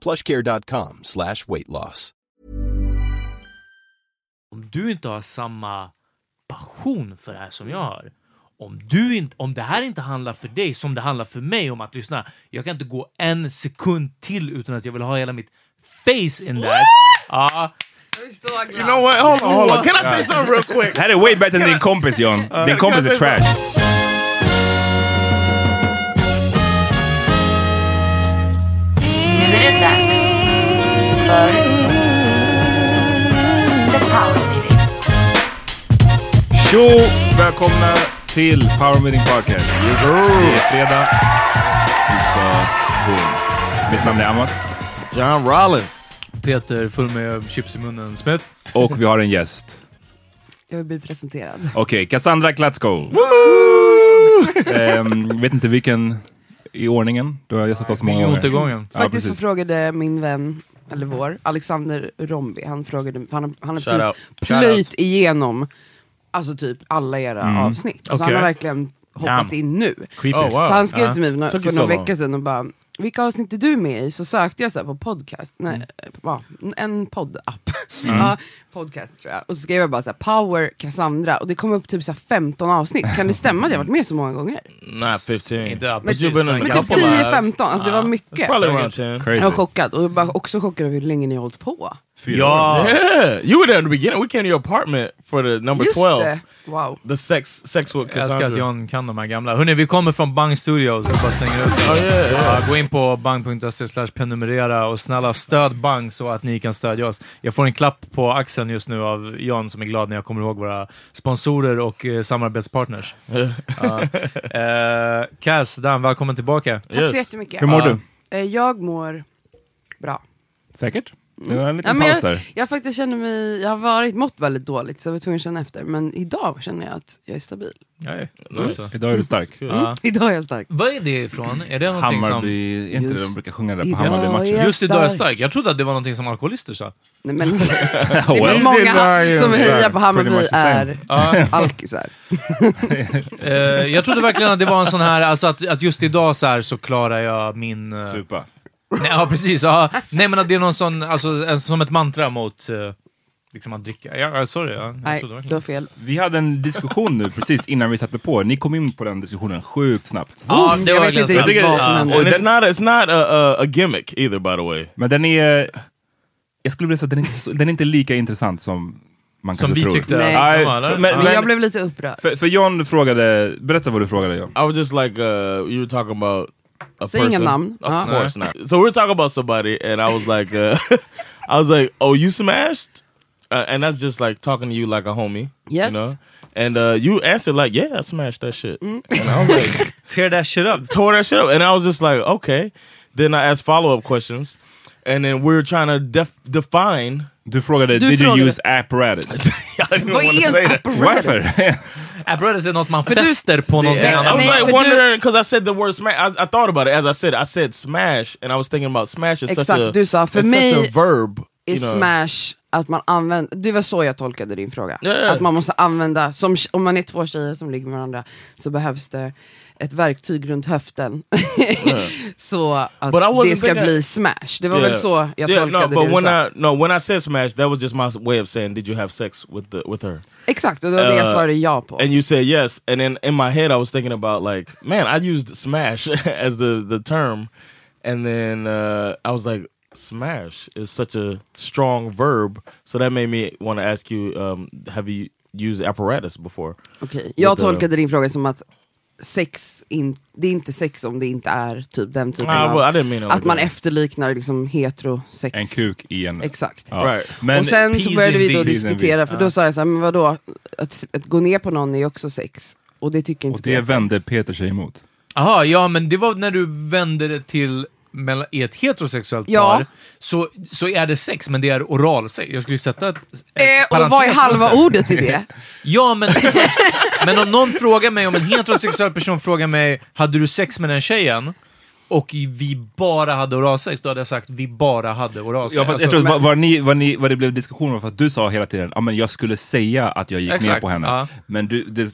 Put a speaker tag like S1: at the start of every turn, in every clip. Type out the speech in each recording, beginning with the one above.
S1: plushcare.com slash weight loss.
S2: Om du inte har samma passion för det här som jag har, om, du inte, om det här inte handlar för dig som det handlar för mig om att lyssna, jag kan inte gå en sekund till utan att jag vill ha hela mitt face in that. Ja.
S3: You know what? Hold on, hold on. Can I say something real quick?
S4: Det här är way bättre än din kompis John. Din kompis är
S3: say
S4: trash. Tjo! Välkomna till Power Meeting Podcast. Det är fredag. Vi ska... Boom. Mitt namn är Amat.
S3: John Rollins.
S2: Peter full med chips i munnen Smith.
S4: Och vi har en gäst.
S5: Jag vill bli presenterad.
S4: Okej, Cassandra Klatsko. Ehm, vet inte vilken i ordningen. Du har gästat oss många gånger. Ja,
S5: Faktiskt så
S4: precis.
S5: frågade min vän, eller vår, Alexander Rombi, han frågade, för han, han har
S3: Shout
S5: precis
S3: out.
S5: plöjt igenom alltså typ alla era
S4: Mm.
S5: avsnitt. Alltså
S3: Okej.
S5: han har verkligen hoppat
S2: Damn.
S5: in nu.
S3: Oh, wow.
S5: Så han skrev
S3: Ja.
S5: till mig för, för
S3: long.
S5: vecka sedan och bara, vilka avsnitt är du med i? Så sökte jag så här på podcast, nej,
S3: Mm.
S5: va, en poddapp. ja, podcast tror jag. Och så skrev jag bara så här, Power Cassandra, och det kom upp typ så här 15 avsnitt. Kan det stämma att jag har varit med så många gånger?
S3: Not 15.
S2: Inte allt.
S3: But you've been in a
S5: Men typ
S3: live.
S5: 10-15, alltså det var mycket.
S3: Probably around 10.
S4: Crazy.
S5: Jag var chockad, och jag var också chockad över hur länge ni har hållit på.
S4: Fyra
S2: Ja.
S4: år.
S3: Yeah, you were there in the beginning. We came to your apartment for the number
S5: Just
S3: 12.
S5: det, wow.
S3: The sex sex with
S2: Jag älskar att
S3: Cassandra.
S2: John kan de här gamla. Hörni, vi kommer från Bang Studios. Jag bara slänger ut det.
S3: Oh, yeah, yeah.
S2: Gå in på bang.se slash prenumerera och snälla stöd Bang så att ni kan stödja oss. Jag får en klapp på axeln just nu av John som är glad när jag kommer ihåg våra sponsorer och eh, samarbetspartners. Ja. Eh, Cass, Dan, välkommen tillbaka.
S5: Tack
S3: Yes.
S5: så jättemycket.
S4: Hur mår
S2: Ja.
S4: du?
S5: Eh, Jag mår bra.
S4: Säkert? Det var en
S5: Ja,
S4: liten
S5: men
S4: paus
S5: jag,
S4: där.
S5: jag faktiskt känner mig, jag har varit mått väldigt dåligt så jag var tvungen att känna efter. Men idag känner jag att jag är stabil.
S2: Nej.
S3: Nice.
S4: Idag är du stark.
S2: Ja.
S5: Idag är jag stark.
S2: Vad är det ifrån? Är det någonting som...
S4: Hammarby, är inte det de
S5: Just
S4: brukar sjunga där på
S5: idag
S4: Hammarby-matchen?
S2: Just idag är jag
S5: stark.
S2: Jag trodde att det var någonting som alkoholister sa.
S5: Nej, men, det är många som hejar på Hammarby är alkisar.
S2: Eh, jag trodde verkligen att det var en sån här, alltså att, att just idag så här så klarar jag min... eh,
S4: Supa.
S2: Nej, ja, precis. Ja. Nej, men att det är någon sån, alltså en, som ett mantra mot eh, liksom att dricka. Ja, sorry. Ja, jag
S5: Nej,
S2: trodde
S5: du har fel.
S4: Vi hade en diskussion nu precis innan vi satte på. Ni kom in på den diskussionen sjukt snabbt.
S2: Ja, det
S5: jag
S2: var
S5: vet inte riktigt vad som hände.
S3: And it's not it's not a, a, a gimmick either, by the way.
S4: Men den är... Jag skulle vilja säga att den är inte, så, den är inte lika intressant som man
S2: Som
S4: kanske
S2: vi
S4: tror.
S2: tyckte
S5: Nej.
S4: Nej,
S2: eller?
S4: men-
S5: Men jag blev lite upprörd.
S4: För, för John frågade, berätta vad du frågade John.
S3: I was just like, uh, you were talking about a
S5: Säg inga
S3: person.
S5: namn.
S3: Of
S5: Ja.
S3: course not. So we're talking about somebody, and I was like, uh, I was like, oh, you smashed, uh, and that's just like talking to you like a homie,
S5: Yes.
S3: you know. And uh, you answered like, yeah, I smashed that shit, and I was like,
S2: Tear that shit up.
S3: tore that shit up, and I was just like, okay. Then I asked follow up questions, and then we were trying to def- define.
S4: Du frågade,
S5: Du
S4: did
S5: frågade-
S4: you use apparatus?
S3: I didn't
S5: Vad
S3: want
S5: är
S3: to say
S5: ens
S3: that.
S5: apparatus?
S4: Varför?
S2: Apparatus är något man
S5: För du-
S2: fäster på någonting
S3: I
S5: Nej,
S3: was
S2: annat.
S5: nej,
S3: like
S5: för du-
S3: wondering because I said the word smash. I, I thought about it as I said. I said smash, and I was thinking about smash is such
S5: Exakt,
S3: a
S5: du sa, för
S3: it's
S5: mig
S3: such a verb.
S5: Är
S3: you know.
S5: smash att man använder, det var så jag tolkade din fråga.
S3: Ja, ja.
S5: Att man måste använda, som, om man är två tjejer som ligger med varandra så behövs det ett verktyg runt höften. så att det ska bli smash. Det var
S3: Yeah.
S5: väl så jag
S3: Yeah,
S5: tolkade
S3: no, but
S5: det du
S3: when
S5: sa.
S3: I no when I said smash, that was just my way of saying, did you have sex with the with her?
S5: Exakt, och det var det jag
S3: Uh,
S5: svarade ja på.
S3: And you said yes, and then in my head I was thinking about like, man, I used smash as the the term, and then uh, I was like, smash is such a strong verb, so that made me want to ask you, um, have you used apparatus before?
S5: Okej, Jag
S3: the-
S5: tolkade din fråga som att sex, in, det är inte sex om det inte är typ den typen
S3: Ah,
S5: av...
S3: well,
S5: att man efterliknar liksom heterosex.
S4: En kuk i en...
S5: Exakt.
S4: Ja.
S3: Right.
S4: Men,
S5: och sen så började vi då diskutera, för då sa jag så här, men vadå, att, att gå ner på någon är ju också sex. Och det tycker inte
S4: och det
S5: Peter.
S4: vände Peter sig emot.
S2: Jaha, ja men det var när du vände det till mellan, i ett heterosexuellt
S5: Ja.
S2: par, så, så är det sex, men det är oralsex. Jag skulle ju sätta ett, ett
S5: Eh, och vad är halva ordet i det?
S2: Ja, men, men om någon frågar mig, om en heterosexuell person frågar mig, hade du sex med den tjejen? Och vi bara hade oralsex, då hade jag sagt vi bara hade oralsex.
S4: Ja,
S2: Alltså,
S4: jag tror
S2: men-
S4: vad, vad, ni, vad, ni, vad det blev diskussion om, för att du sa hela tiden ja, men jag skulle säga att jag gick med på henne.
S2: ja.
S4: Men du, det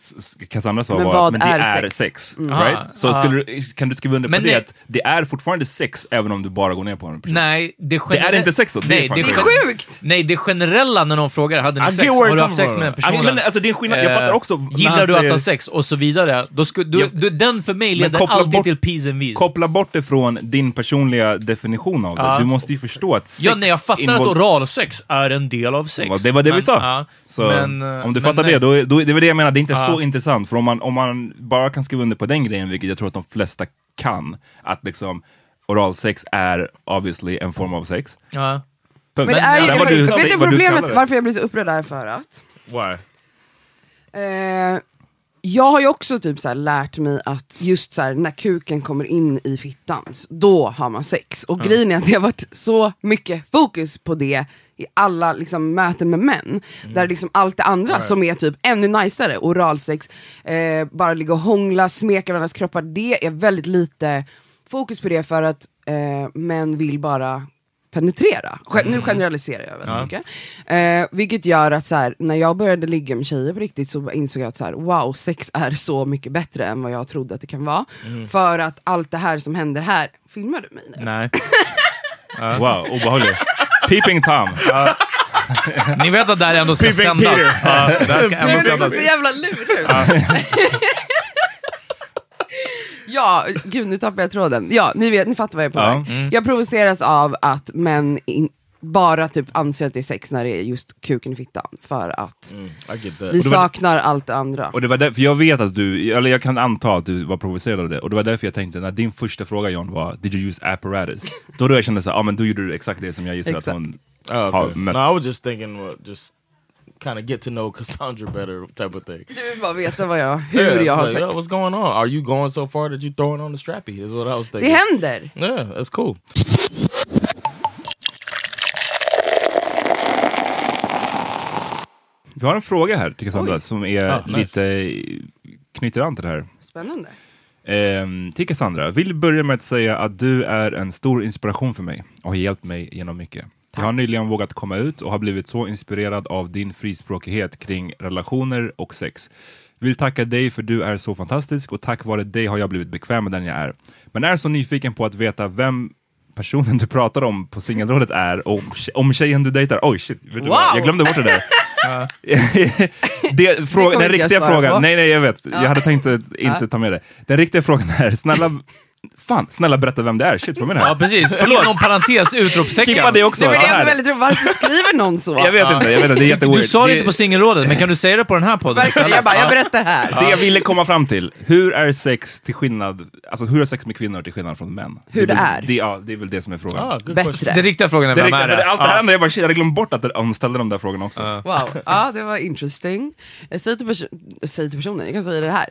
S4: Cassandra sa
S5: Men
S4: var,
S5: vad
S4: men det
S5: är
S4: är
S5: sex?
S4: sex.
S2: Aha,
S4: Right? Så du, kan du skriva under på
S2: Men
S4: det
S2: nej.
S4: att det är fortfarande sex även om du bara går ner på en person?
S2: Nej, det,
S4: Det är inte sex då? Det är
S2: Nej, det,
S4: sjukt.
S2: gen-
S5: Sjukt!
S2: Nej, det generella när någon frågar, hade ni
S3: I
S2: sex?
S3: get where
S2: Har du haft sex med den
S3: I
S4: Ja,
S2: personen?
S4: men, alltså, det är en skillnad, jag
S2: Eh,
S4: fattar också. när
S2: Gillar du att ha sex? Och så vidare. Då sku, du,
S4: Ja.
S2: du, den för mig leder alltid till peas and vis.
S4: Koppla bort det från din personliga definition av det.
S2: Ja.
S4: Du måste ju förstå att sex
S2: Ja, nej, jag fattar att oralsex är en del av sex.
S4: Ja, Det var det vi
S2: Men-
S4: sa.
S2: ja,
S4: så
S2: men,
S4: om du
S2: men
S4: fattar
S2: nej.
S4: det, då, då, det var det jag menar, det är inte
S2: Ja.
S4: så intressant. För om man, om man bara kan skriva under på den grejen, vilket jag tror att de flesta kan, att liksom oralsex är obviously en form av sex.
S2: Ja.
S4: Punkt.
S5: Men det är ju,
S4: vad
S5: vet
S4: du-
S5: problemet varför jag blir så upprörd är för att
S3: Why?
S5: eh, jag har ju också typ så lärt mig att just så här, när kuken kommer in i fittan, då har man sex. Och grejen är att det har varit så mycket fokus på det i alla liksom, möten med män. Där liksom allt det andra som är typ ännu najsare, oralsex, eh, bara ligga och hångla, smeka varandras kroppar, det är väldigt lite fokus på det för att eh, män vill bara penetrera. Nu generaliserar jag väldigt
S2: Ja.
S5: mycket. Eh, vilket gör att så här, när jag började ligga med tjejer på riktigt så insåg jag att så här, wow, sex är så mycket bättre än vad jag trodde att det kan vara. För att allt det här som händer här, filmar du mig nu?
S2: Nej.
S4: Wow, obehagligt. Peeping Tom.
S2: Ni vet att det här ändå ska
S4: Peeping
S2: sändas.
S4: Peter.
S2: Ja, det här ska ändå
S5: men det såg
S2: sändas.
S5: så jävla lurig. Ja, gud nu tappar jag tråden. Ja, ni, vet, ni fattar vad jag är på
S4: Ja.
S5: väg.
S2: Mm.
S5: Jag provoceras av att män in, bara typ anser att det är sex när det är just kuken i fittan. För att
S3: that.
S5: vi
S4: det var-
S5: saknar allt det andra.
S4: Och det var därför jag vet att du, eller jag kan anta att du var provocerad av det, och det var därför jag tänkte när din första fråga John var Did you use apparatus? då då jag kände så ja ah, men då gjorde du exakt det som jag gissar att hon
S3: Oh,
S4: har mött.
S3: No, I was just thinking, well, just kind of get to know Cassandra better type of thing.
S5: Du vill bara veta vad jag, hur
S3: Yeah,
S5: jag har
S3: like,
S5: sex.
S3: "Yo, what's going on? Are you going so far that you throwing on the strappy? Is what I was
S5: Det
S3: thinking.
S5: händer!
S3: Yeah, that's cool.
S4: Vi har en fråga här till Cassandra
S5: Oj.
S4: som är
S3: Ah, nice.
S4: lite knyter an till det här.
S5: Spännande.
S4: Ehm, till Cassandra, vill börja med att säga att du är en stor inspiration för mig och har hjälpt mig genom mycket. Jag har nyligen vågat komma ut och har blivit så inspirerad av din frispråkighet kring relationer och sex. Vill tacka dig för du är så fantastisk och tack vare dig har jag blivit bekväm med den jag är. Men är så nyfiken på att veta vem personen du pratar om på singelrådet är och om tjejen du dejtar. Oj shit, vet du
S5: Wow!
S4: vad? jag glömde bort det där. det, fråga,
S5: kommer
S4: den riktiga frågan,
S5: på.
S4: nej nej jag vet, jag hade tänkt att inte ta med det. Den riktiga frågan är, snälla, fan, snälla berätta vem det är. Shit, vad menar jag?
S2: Ja, precis. Inom parentes, utropstecken.
S4: Skippa det också.
S5: Nej, men det är ändå väldigt roligt, varför skriver någon så?
S4: Jag vet inte, jag vet inte, det är jätteweird.
S2: Du sa det inte på singelrådet, men kan du säga det på den här podden
S5: Verkligen, jag bara, jag berättar här.
S4: det jag ville komma fram till, hur är sex till skillnad, alltså hur är sex med kvinnor till skillnad från män?
S5: Hur
S4: det
S5: det
S4: väl-
S5: är?
S4: Det, ja, det är väl det som är frågan.
S3: Ah,
S5: Bättre.
S2: Den riktiga frågan är
S4: Det är
S2: vem är det?
S4: allt det här andra, jag, bara, shit, jag hade glömt bort att hon ställde de där frågorna också.
S5: Wow, ja det var interesting. Jag säger till, perso- jag säger till personen, jag kan säga det här.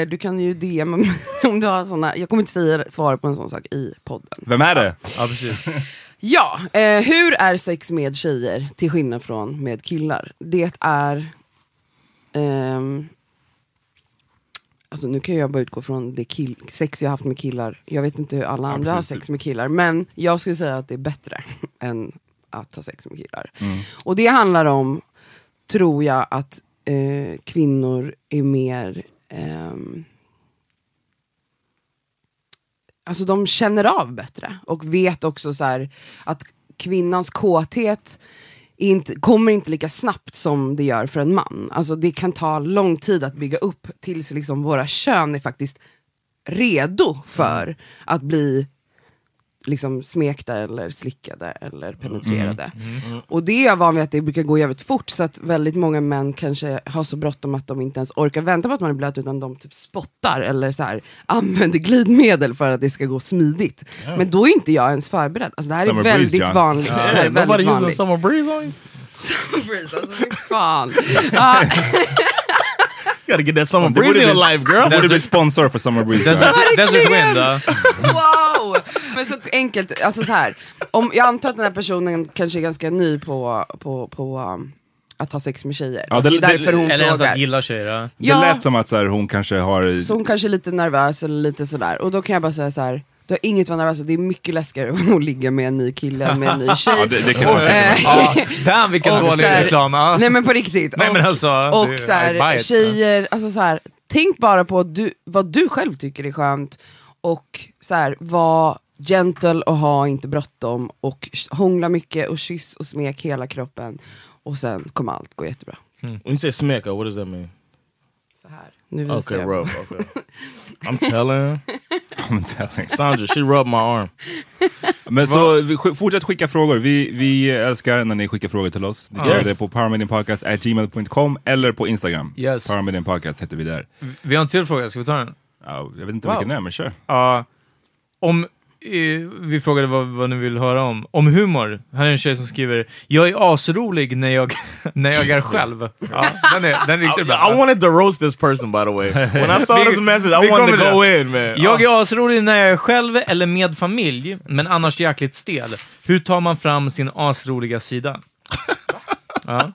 S5: Eh, du kan ju DM om du har såna, jag kommer inte säga svara på en sån sak i podden.
S4: Vem är det?
S2: Ja, precis.
S5: Ja, eh, hur är sex med tjejer till skillnad från med killar? Det är... ehm, alltså nu kan jag bara utgå från det kill, sex jag haft med killar. Jag vet inte hur alla andra har sex med killar, men jag skulle säga att det är bättre än att ha sex med killar.
S3: Mm.
S5: Och det handlar om, tror jag, att eh, kvinnor är mer ehm, Alltså de känner av bättre och vet också så här, att kvinnans kåthet inte, kommer inte lika snabbt som det gör för en man. Alltså det kan ta lång tid att bygga upp tills liksom våra kön är faktiskt redo för att bli liksom smekta eller slickade eller penetrerade. Och det är jag van vid att det brukar gå jävligt fort så att väldigt många män kanske har så bråttom att de inte ens orkar vänta på att man är blöt utan de typ spottar eller så här, använder glidmedel för att det ska gå smidigt. Men då är inte jag ens förberedd. Alltså det här
S4: Summer
S5: är
S4: breeze,
S5: väldigt
S4: John.
S5: vanligt. Det här är
S3: Yeah, nobody
S5: väldigt vanligt.
S3: summer breeze on you?
S5: Summer breeze, alltså fy fan.
S3: You gotta get that summer
S4: Det
S3: breeze in your life girl.
S4: Borde bli sponsor för Summer Breeze.
S2: Desert. Desert Wind då?
S5: wow! Men så enkelt, alltså så här. Om, jag antar att den här personen kanske är ganska ny på, på, på um, att ha sex med tjejer.
S4: Ja, det-
S5: det, är därför
S4: det-
S5: hon
S2: Eller
S5: frågar.
S2: att gilla tjejer? ja.
S4: Det lät som att så här, hon kanske har...
S5: Så hon kanske är lite nervös eller lite sådär. Och då kan jag bara säga så här. Du har inget att vara nervös det är mycket läskigare att ligga med en ny kille än med en ny tjej.
S4: Ja, det, det kan jag
S2: Ja, damn vilken
S5: Och
S2: dålig
S5: här-
S2: reklam. Ja.
S5: Nej men på riktigt.
S2: Nej,
S5: och,
S2: men alltså,
S5: och
S2: det-
S5: så här, tjejer, alltså så här, tänk bara på du, vad du själv tycker är skönt och så här, var gentle och ha inte bråttom och hångla mycket och kyss och smek hela kroppen och sen kommer allt gå jättebra.
S3: When you say smeka, what does that mean?
S5: Så här. Nu visar
S3: Okay,
S5: jag.
S3: rub. Okay. I'm telling.
S4: I'm telling.
S3: Sandra, she rubbed my arm.
S4: Men så sk- fortsätt skicka frågor. Vi, vi älskar när ni skickar frågor till oss. Ni kan
S3: Yes.
S4: göra det på powermedianpodcast.gmail.com eller på Instagram.
S2: Yes.
S4: Powermedian Podcast heter vi där.
S2: Vi har en till fråga, ska vi ta den?
S4: Ja, jag vet inte
S5: Wow.
S4: vilken det är, men kör.
S2: Ja. om, eh, vi frågade vad, vad ni vill höra om. Om humor. Här är en tjej som skriver Jag är asrolig när jag, när jag är själv. Ja, den, är, den är
S3: I,
S2: riktigt bra.
S3: I wanted to roast this person, by the way. When I saw
S2: Vi-
S3: this message, I wanted to go in, man.
S2: Jag är asrolig när jag är själv eller med familj, men annars jäkligt stel. Hur tar man fram sin asroliga sida? Ja.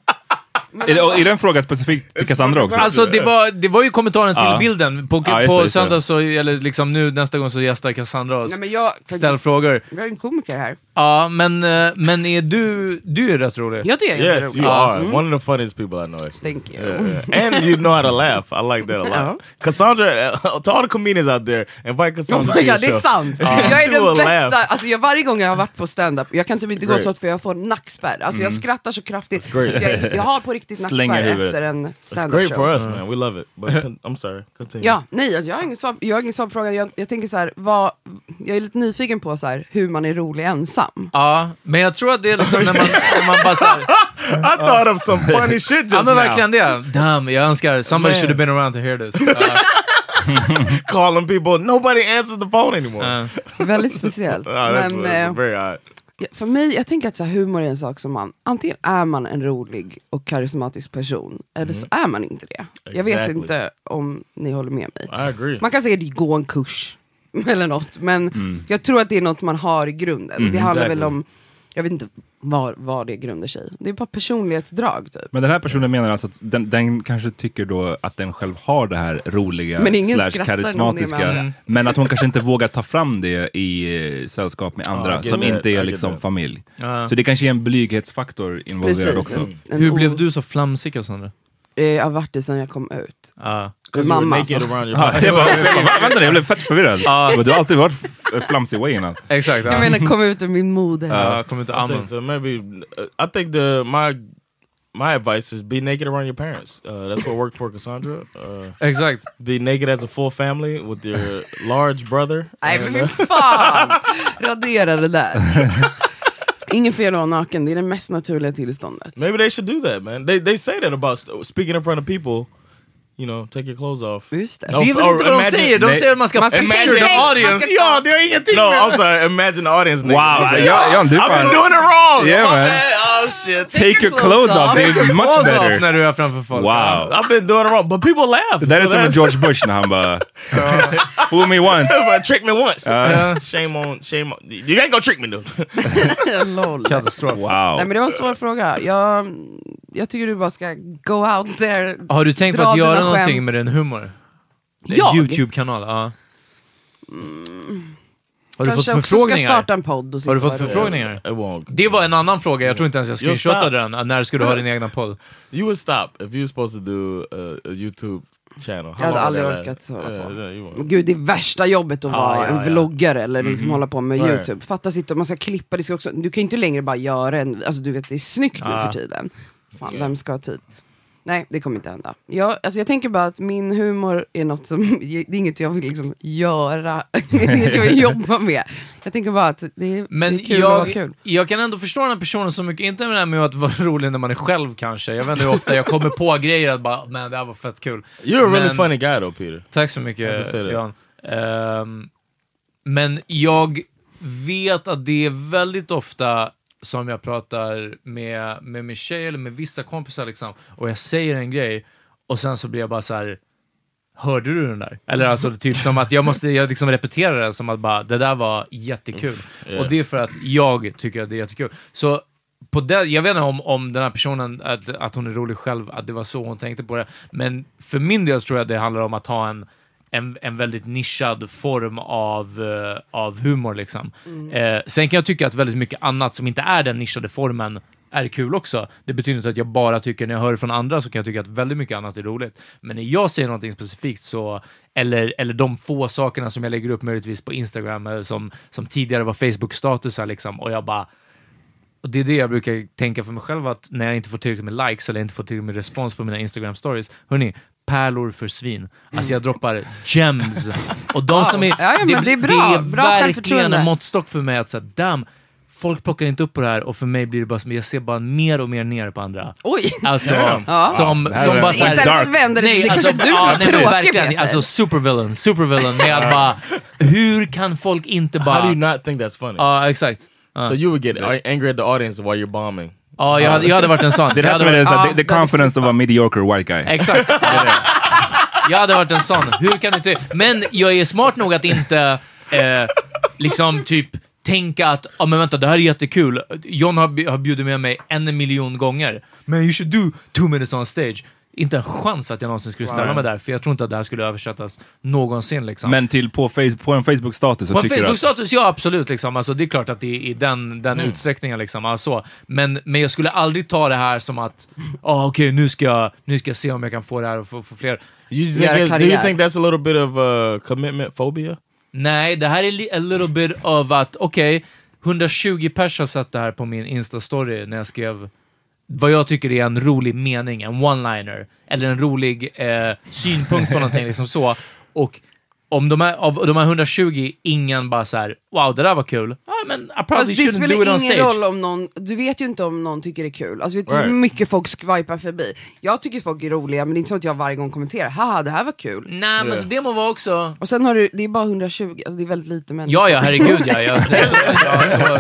S4: Är, är det en fråga specifikt till Cassandra också?
S2: Alltså det var, det var ju kommentaren till
S4: Ja.
S2: bilden. På,
S4: Ja,
S2: på söndag så, eller liksom nu nästa gång så gästar Cassandra oss.
S5: Nej, men jag,
S2: Ställ frågor.
S5: jag är en komiker här.
S2: Ja, men, eh, men är du, du är rätt rolig.
S5: Jag tycker jag är
S3: Yes, you are.
S5: Mm.
S3: One of the funniest people I know, actually.
S5: Thank you.
S3: Yeah, yeah. And you know how to laugh. I like that a lot.
S5: Ja.
S3: Cassandra, uh, to all the comedians out there, invite
S5: Oh
S3: Cassandra
S5: my
S3: to your
S5: God, det är
S3: show.
S5: sant!
S3: Ja.
S5: Jag är den bästa, alltså jag, varje gång jag har varit på stand-up, jag kan typ inte gå så för jag får nackspärr. Alltså jag skrattar så kraftigt. Jag, jag har på riktigt
S4: Slänger
S5: nackspärr
S4: huvudet.
S5: efter en
S3: It's
S5: stand-up
S3: great
S5: show.
S3: for us, man. We love it. But I'm sorry. Continue.
S5: Ja, nej alltså jag har ingen svar, jag har ingen svar på frågan. Jag, jag tänker så här, vad, jag är lite nyfiken på så här, hur man är rolig ensam.
S2: Ja, men jag tror att det är liksom när man, när man bara såhär,
S3: I thought of some funny shit just
S2: ja men
S3: now.
S2: verkligen det. Damn, jag önskar somebody
S3: Man.
S2: should have been around to hear this. Ja,
S3: Calling people, nobody answers the phone anymore.
S2: ja.
S5: Väldigt speciellt.
S3: Oh, that's,
S5: Men
S3: that's
S5: eh,
S3: very odd.
S5: För mig, jag tänker att så här, humor är en sak som man, antingen är man en rolig och karismatisk person, eller så är man inte det. Jag vet
S3: Exactly.
S5: inte om ni håller med mig. Man kan säkert gå en kurs eller något, men jag tror att det är något man har i grunden. det handlar väl
S3: exactly.
S5: om, jag vet inte var, var det grundar sig i. Det är bara personlighetsdrag typ.
S4: Men den här personen menar alltså att den, den kanske tycker då att den själv har det här roliga
S5: Men ingen
S4: slash karismatiska. Men att hon kanske inte vågar ta fram det i eh, sällskap med andra
S3: get
S4: som
S3: that,
S4: inte är liksom
S3: that.
S4: familj.
S2: Ja.
S4: Så det kanske är en blyghetsfaktor involverad
S5: Precis.
S4: också.
S5: En, en
S2: Hur blev du så flamsig Cassandra?
S5: Eh, Jag har varit det sedan jag kom ut.
S3: Were
S5: Mamma alltså.
S4: Ja, jag bara, jag bara, vänta jag blev fett förvirrad. Men Du har alltid varit flamsig way innan.
S2: Exakt.
S5: Jag
S2: Ja.
S5: menar kom ut ur min moder.
S2: Ja, jag kommer inte
S3: I
S2: amma.
S3: think so. Maybe uh, I think the my my advice is be naked around your parents. Uh, that's what worked for Cassandra. Uh,
S2: Exakt.
S3: be naked as a full family with your large brother.
S5: Nej men fy fan! Radera det där. Ingen fel att vara naken, det är det mest naturliga tillståndet.
S3: Maybe they should do that, man. They they say that about st- speaking in front of people. You know, take your clothes off.
S5: Just det.
S3: No,
S2: Det är väl inte vad de
S3: imagine-
S2: säger? De säger att man ska,
S5: Man ska
S2: imagine the audience.
S5: ska-
S3: Ja, det har ingenting No, I'm sorry. Imagine the audience.
S4: Wow, Jan, du
S3: I've been doing it wrong.
S4: Yeah, man.
S3: Oh shit.
S4: Take your clothes off, är much
S2: Clothes off
S4: better.
S2: när du är framför folk.
S4: Wow.
S3: I've been doing it wrong, but people laugh.
S4: Är
S3: So
S4: som en
S3: that's-
S4: George Bush när han bara... Fool me once.
S3: But trick me once.
S4: Ja.
S3: Shame on, shame on. You ain't gonna trick me though.
S2: Katastrof.
S4: Wow.
S5: Nej men det var en svår fråga. Jag, jag tycker du bara ska go out there.
S2: Har du tänkt på att göra någonting med din humor?
S5: Jag?
S2: YouTube-kanal? Ja. Har du
S5: Kanske
S2: fått
S5: också ska
S2: förfrågningar?
S5: starta en podd och
S2: Har du fått förfrågningar?
S3: Won't.
S2: Det var en annan fråga, jag tror inte ens jag screenshotade den. När skulle du ha din egna podd?
S3: You would stop if you were supposed to do a, a YouTube channel. How
S5: Jag hade aldrig orkat hålla
S3: Yeah,
S5: på.
S3: yeah.
S5: Men Gud, det är värsta jobbet att vara
S2: ja,
S5: en
S2: ja.
S5: vloggare eller liksom hålla på med
S3: Right.
S5: youtube. Fatta sitta och man ska klippa, det ska också, du kan ju inte längre bara göra en, alltså du vet det är snyggt nu
S2: Ja.
S5: för tiden. Fan, vem ska ha tid? Nej, det kommer inte hända. Jag, alltså jag tänker bara att min humor är något som, det är inget jag vill liksom göra, det är inget jag vill jobba med. Jag tänker bara att det är,
S2: Men
S5: det är kul att vara
S2: jag,
S5: kul.
S2: jag kan ändå förstå den här personen så mycket, inte med det här med att vara rolig när man är själv kanske. Jag vet inte hur ofta jag kommer på grejer att bara, men det här var fett kul.
S3: You're a really
S2: Men-
S3: funny guy though, Peter.
S2: Tack så
S3: Jag
S2: mycket. Jan. Ehm, men jag vet att det är väldigt ofta som jag pratar med, med eller med vissa kompisar liksom, och jag säger en grej och sen så blir jag bara så här. Hörde du den där? Eller alltså typ som att jag måste jag liksom repetera den som att bara, det där var jättekul.
S3: yeah.
S2: Och det är för att jag tycker att det är jättekul. Så på det, jag vet inte om, om den här personen, att, att hon är rolig själv, att det var så hon tänkte på det. Men för min del tror jag det handlar om att ha en, en, en väldigt nischad form av, eh, av humor. Liksom. Eh, sen kan jag tycka att väldigt mycket annat som inte är den nischade formen är kul också. Det betyder inte att jag bara tycker, när jag hör från andra så kan jag tycka att väldigt mycket annat är roligt. Men när jag säger någonting specifikt så, eller, eller de få sakerna som jag lägger upp möjligtvis på Instagram, eller som, som tidigare var Facebook-statusar liksom, och jag bara och det är det jag brukar tänka för mig själv, att när jag inte får tillräckligt med likes eller inte får tillräckligt med respons på mina Instagram stories, hörni, pärlor för svin. Alltså jag droppar gems. Och de som är...
S5: Ja, ja, men det är bra.
S2: Det är
S5: Bra
S2: verkligen en måttstock för mig att säga, damn, folk plockar inte upp på det här och för mig blir det bara som, jag ser bara mer och mer ner på andra.
S5: Oj!
S2: Alltså,
S5: Ja.
S2: som,
S4: Det här
S2: som bara såhär...
S5: Istället för att vända det, det kanske är du som
S2: ja,
S5: är tråkig
S2: verkligen,
S5: Peter.
S2: Alltså supervillain, supervillain med att bara, hur kan folk inte bara...
S3: How do you not think that's funny?
S2: Ja, exakt. Ja.
S3: so you would get angry at the audience while you're bombing.
S2: Ja, jag hade, jag hade varit en sån.
S4: Det är det som är det, the, the confidence of a mediocre white guy.
S2: exakt. Det är det. Jag hade varit en sån. Hur kan du inte... Men jag är smart nog att inte eh, liksom typ tänka att, ja men vänta, det här är jättekul. John har, har bjudit med mig en miljon gånger. Men you should do two minutes on stage. Inte en chans att jag någonsin skulle ställa mig där, för jag tror inte att det här skulle översättas någonsin. Liksom.
S4: Men till på, face, på en Facebook-status
S2: På en
S4: du att...
S2: Facebook-status, ja absolut. Liksom. Alltså, det är klart att det är i den, den
S3: Mm.
S2: utsträckningen. Liksom. Alltså, men, men jag skulle aldrig ta det här som att, ah, okej nu, ska jag, nu ska jag se om jag kan få det här och få, få fler.
S3: You think it- do you think that's a little bit of uh, commitment phobia?
S2: Nej, det här är a little bit of att, okej, 120 pers har sett det här på min Insta-story när jag skrev vad jag tycker är en rolig mening, en one-liner, eller en rolig eh, synpunkt på någonting, liksom så. Och om de är, av de här 120, ingen bara så här, wow, det där var kul. Ja, men I
S5: Fast det spelar ingen
S2: stage.
S5: roll om någon, du vet ju inte om någon tycker det är kul. Alltså vet du hur mycket folk swipar förbi? Jag tycker folk är roliga men det är inte så att jag varje gång kommenterar, haha det här var kul.
S2: Nej, men så det må vara också...
S5: Och sen har du, det är bara 120, alltså det är väldigt lite människor.
S2: Ja, ja, herregud ja. Jag,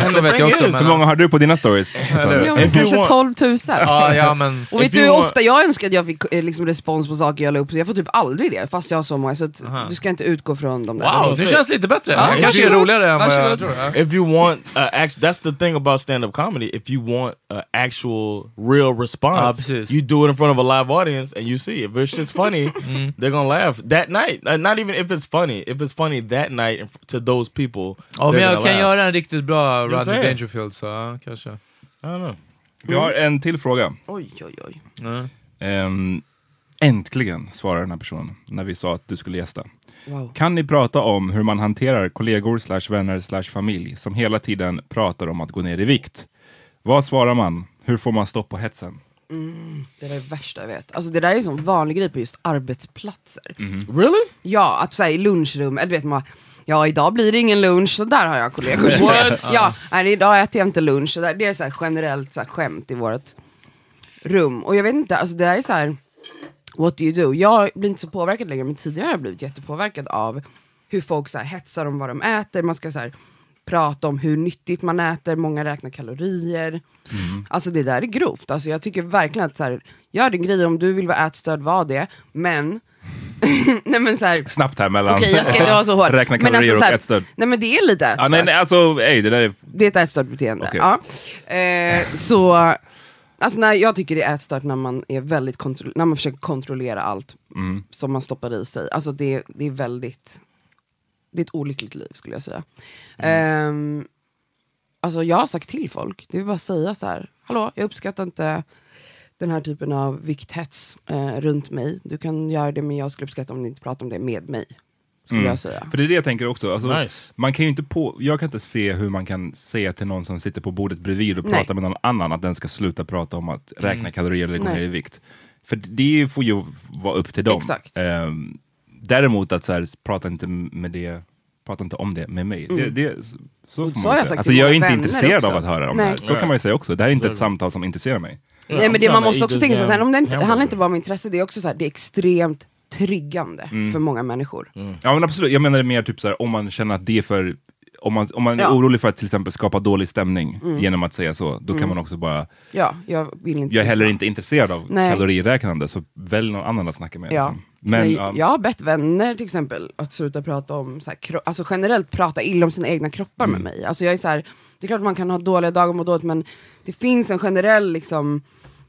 S2: så, så vet jag också.
S4: Hur många har du på dina stories? Alltså,
S5: Ja, men kanske
S3: want-
S5: 12 000.
S2: ja, ja, men...
S5: Och vet du hur ofta jag önskar att jag fick eh, liksom, respons på saker jag la upp? Jag får typ aldrig det, fast jag har så många. Så att du ska inte utgå från de där.
S2: Wow, det känns lite bättre.
S5: Ja,
S2: kanske är roligare än vad jag tror.
S3: If you want, uh, act, that's the thing about stand-up comedy. If you want an actual, real response,
S2: Ah,
S3: you do it in front of a live audience and you see. If it's just funny, they're gonna laugh that night. Uh, not even if it's funny. If it's funny that night to those people,
S2: men jag
S3: gonna
S2: kan
S3: laugh.
S2: göra en riktigt bra Rodney. Dangerfield, så kanske.
S3: I don't know.
S4: Vi har en till fråga.
S5: Oj, oj, oj.
S4: Ehm, äntligen svarar den här personen när vi sa att du skulle gästa.
S5: Wow.
S4: Kan ni prata om hur man hanterar kollegor slash vänner slash familj som hela tiden pratar om att gå ner i vikt? Vad svarar man? Hur får man stopp på hetsen?
S5: Det där är det värsta jag vet. Alltså det där är en sån vanlig grej på just arbetsplatser.
S3: Really?
S5: Ja, att säga i lunchrum, eller du vet man Ja idag blir det ingen lunch, så där har jag kollegor som
S3: What?
S5: Ja, nej, idag äter jag inte lunch, det är så här generellt så här skämt i vårt rum. Och jag vet inte, alltså det där är så här. What do you do? Jag blir inte så påverkad längre, men tidigare har jag blivit jättepåverkad av hur folk så här hetsar om vad de äter, man ska så här prata om hur nyttigt man äter, många räknar kalorier. Alltså det där är grovt, alltså jag tycker verkligen att så här, gör din grej om du vill vara ätstörd, var det, men Nej men så här,
S4: Snabbt här mellan
S5: Okej jag ska inte vara så hård.
S4: räkna
S5: Men
S4: kalorier
S5: alltså, så här,
S4: och ätstörd.
S5: Nej men det är lite
S4: Ja,
S5: ätstört.
S4: nej, nej, alltså, ey, det där är...
S5: Det är ett ätstört beteende.
S4: Okej.
S5: Ja. Eh, så, Alltså nej, jag tycker det är ätstört när man, är väldigt kontro- när man försöker kontrollera allt
S4: Mm.
S5: som man stoppar i sig. Alltså det, det är väldigt, det är ett olyckligt liv skulle jag säga. Ehm, alltså jag har sagt till folk, det är bara att säga så här, hallå jag uppskattar inte den här typen av vikthets eh, runt mig. Du kan göra det men jag skulle uppskatta om ni inte pratar om det med mig. Skulle
S4: Mm.
S5: jag säga.
S4: För det är det jag tänker också. Alltså,
S3: Nice.
S4: man kan ju inte på, jag kan inte se hur man kan säga till någon som sitter på bordet bredvid och
S5: Nej.
S4: pratar med någon annan att den ska sluta prata om att räkna kalorier eller gå ner i vikt. För det får ju vara upp till dem.
S5: Exakt.
S4: Ehm, däremot att så här, prata inte med det, prata inte om det med mig. Det, det, så
S5: Mm.
S4: Får
S5: så
S4: man
S5: jag sagt
S4: alltså, jag är inte intresserad
S5: också.
S4: av att höra om
S5: Nej.
S4: det här. Så kan man ju säga också. Det här är inte ett samtal som intresserar mig.
S5: Nej men det, man måste också tänka sig, det handlar inte bara om intresse, det är också så här, det är extremt triggande
S4: Mm.
S5: för många människor.
S4: Ja men absolut, jag menar mer typ så här, om man känner att det är för om man, om man
S5: Ja.
S4: är orolig för att till exempel skapa dålig stämning
S5: Mm.
S4: genom att säga så, då kan man också bara,
S5: Ja, jag vill inte
S4: jag är heller inte intresserad av
S5: Nej.
S4: kaloriräknande, så välj någon annan att snacka med.
S5: Ja.
S4: Liksom. Men,
S5: Nej,
S4: ja,
S5: Jag har bett vänner till exempel att sluta prata om, så här, kro- alltså generellt prata illa om sina egna kroppar
S4: Mm.
S5: med mig. Alltså jag är så här, det är klart man kan ha dåliga dagar och må dåligt men det finns en generell liksom,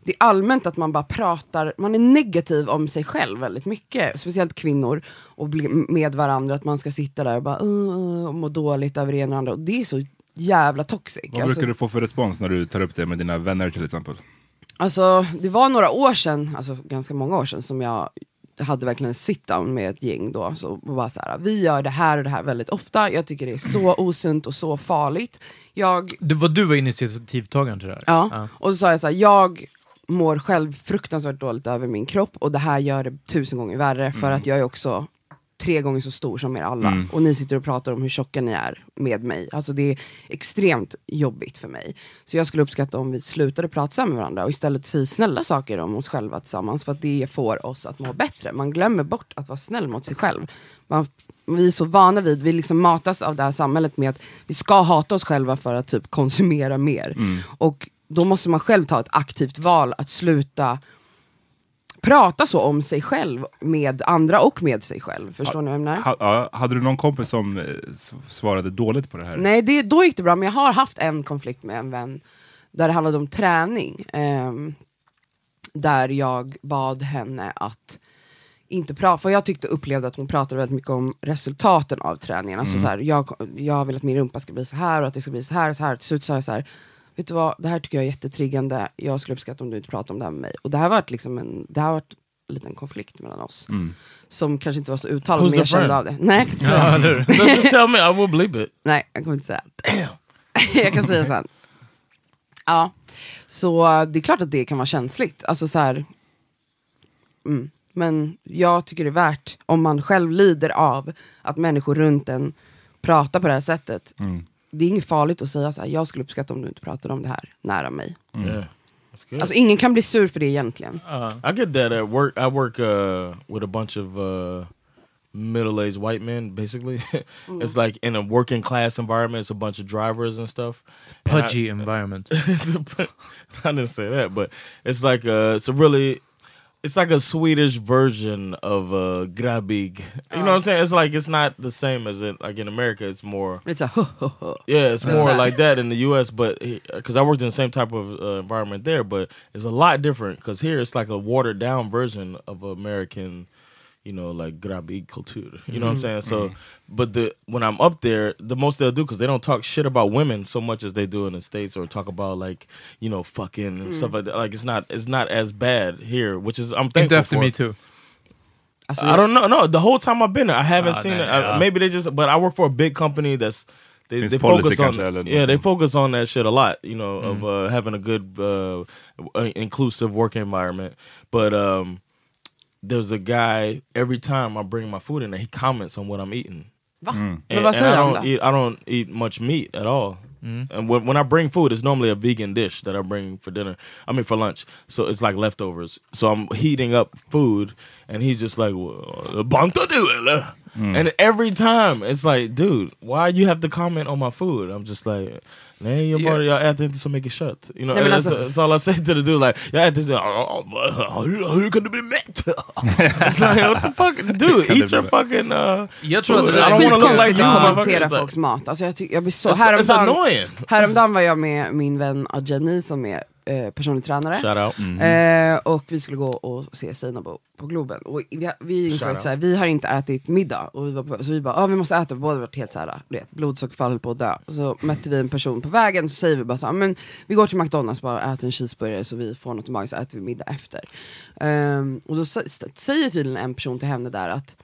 S5: det är allmänt att man bara pratar, man är negativ om sig själv väldigt mycket. Speciellt kvinnor och med varandra, att man ska sitta där och bara uh, och må dåligt över det ena och andra. Och det är så jävla toxic.
S4: vad
S5: Alltså-
S4: brukar du få för respons när du tar upp det med dina vänner till exempel?
S5: Alltså det var några år sedan, alltså ganska många år sedan som jag hade verkligen en sit-down med ett gäng då. Så och bara så här, vi gör det här och det här väldigt ofta, jag tycker det är så osunt och så farligt. Jag,
S2: Det var du var initiativtagaren till det här?
S5: ja. Och så sa jag så här, jag mår själv fruktansvärt dåligt över min kropp och det här gör det tusen gånger värre för att jag är också tre gånger så stor som er alla.
S4: Mm.
S5: Och ni sitter och pratar om hur tjocka ni är med mig. Alltså det är extremt jobbigt för mig. Så jag skulle uppskatta om vi slutade prata med varandra och istället säger snälla saker om oss själva tillsammans. För att det får oss att må bättre. Man glömmer bort att vara snäll mot sig själv. Man, vi är så vana vid, vi liksom matas av det här samhället med att vi ska hata oss själva för att typ konsumera mer. Och då måste man själv ta ett aktivt val att sluta prata så om sig själv med andra och med sig själv. Förstår ni vad jag menar?
S4: Ha, ja, hade du någon kompis som eh, svarade dåligt på det här?
S5: Nej, det, då gick det bra, men jag har haft en konflikt med en vän där det handlade om träning. ehm, där jag bad henne att inte prata, för jag tyckte upplevde att hon pratade väldigt mycket om resultaten av träningen. Alltså så här, jag, jag vill att min rumpa ska bli så här och att det ska bli så här och så här. Till slut sa jag så här, vet du vad, det här tycker jag är jättetriggande, jag skulle uppskatta om du inte pratar om det här med mig. Och det här varit liksom en, det här har varit en liten konflikt mellan oss. Som kanske inte var så uttalad,
S3: Who's
S5: men jag kände av det. Nej, jag kan inte säga.
S3: Just tell me, I will believe it.
S5: Nej, jag kommer inte säga. jag kan säga sen. Ja, så det är klart att det kan vara känsligt. Alltså så här, mm. Men jag tycker det är värt, om man själv lider av att människor runt en pratar på det här sättet.
S4: Mm.
S5: Det är inget farligt att säga så här, jag skulle uppskatta om du inte pratade om det här nära mig.
S4: Mm.
S3: Yeah.
S5: Alltså ingen kan bli sur för det egentligen.
S3: I get that at work. I work uh, with a bunch of uh, middle-aged white men. Basically, it's like in a working class environment. It's a bunch of drivers and stuff. And I-
S2: Pudgy environment.
S3: I didn't say that, but it's like a, it's a really, it's like a Swedish version of uh, grabbig. You know what I'm saying? It's like it's not the same as it like in America. It's more.
S5: It's a huh, huh, huh.
S3: Yeah, it's more like that in the U.S. But because I worked in the same type of uh, environment there, but it's a lot different because here it's like a watered down version of American, you know, like grabbig culture. You know what I'm saying? So, but the when I'm up there, the most they'll do because they don't talk shit about women so much as they do in the states or talk about like you know fucking and stuff like that. Like it's not it's not as bad here, which is I'm
S2: Inte
S3: thankful
S2: efter
S3: for.
S2: me too.
S5: Alltså,
S3: I don't know. No, the whole time I've been there, I haven't
S2: Ah,
S3: seen
S2: nej,
S3: it. I-
S2: ja.
S3: maybe they just, but I work for a big company that's they,
S4: Finns
S3: they
S4: policy
S3: focus on
S4: kanske, eller
S3: yeah they
S4: något.
S3: focus on that shit a lot. You know, of uh, having a good uh, uh, inclusive work environment. But um, there's a guy every time I bring my food in there, he comments on what I'm eating.
S5: Va? Mm. Men
S3: And,
S5: vad
S3: and I don't eat. I don't eat much meat at all. Mm-hmm. And when, when I bring food, it's normally a vegan dish that I bring for dinner. I mean for lunch. So it's like leftovers. So I'm heating up food, and he's just like, well, "Banta du eller?" And every time it's like, dude, why you have to comment on my food? I'm just like, nej, jag bara, jag äter inte så mycket kött. You know,
S5: Nej,
S3: that's,
S5: alltså-
S3: that's all I say to the dude. Like, jag äter så, hur, hur kan du bli mätt? it's like, what the fuck, dude, eat your fucking. Uh,
S2: Jag tror att
S3: food.
S2: det
S3: I
S2: där
S3: don't
S2: är
S5: Skitkonstigt
S3: like you,
S5: att kommentera
S3: It's
S5: folks mat. Alltså jag, jag blir så...
S3: It's, it's
S5: Häromdagen,
S3: annoying.
S5: häromdagen var jag med min vän Ajani som är eh, personlig tränare.
S3: Out.
S5: Eh, och vi skulle gå och se Seinabo på Globen. Och vi, vi insåg att så här, vi har inte ätit middag. Och vi var på, så vi bara, ah, vi måste äta. Båda varit helt så här, du vet, blodsockerfall höll på att dö. Och så mötte vi en person på vägen, så säger vi bara så här, men vi går till McDonalds bara äter en cheeseburgare så vi får något i magen, så äter vi middag efter. Ehm, och då säger tydligen en person till henne där att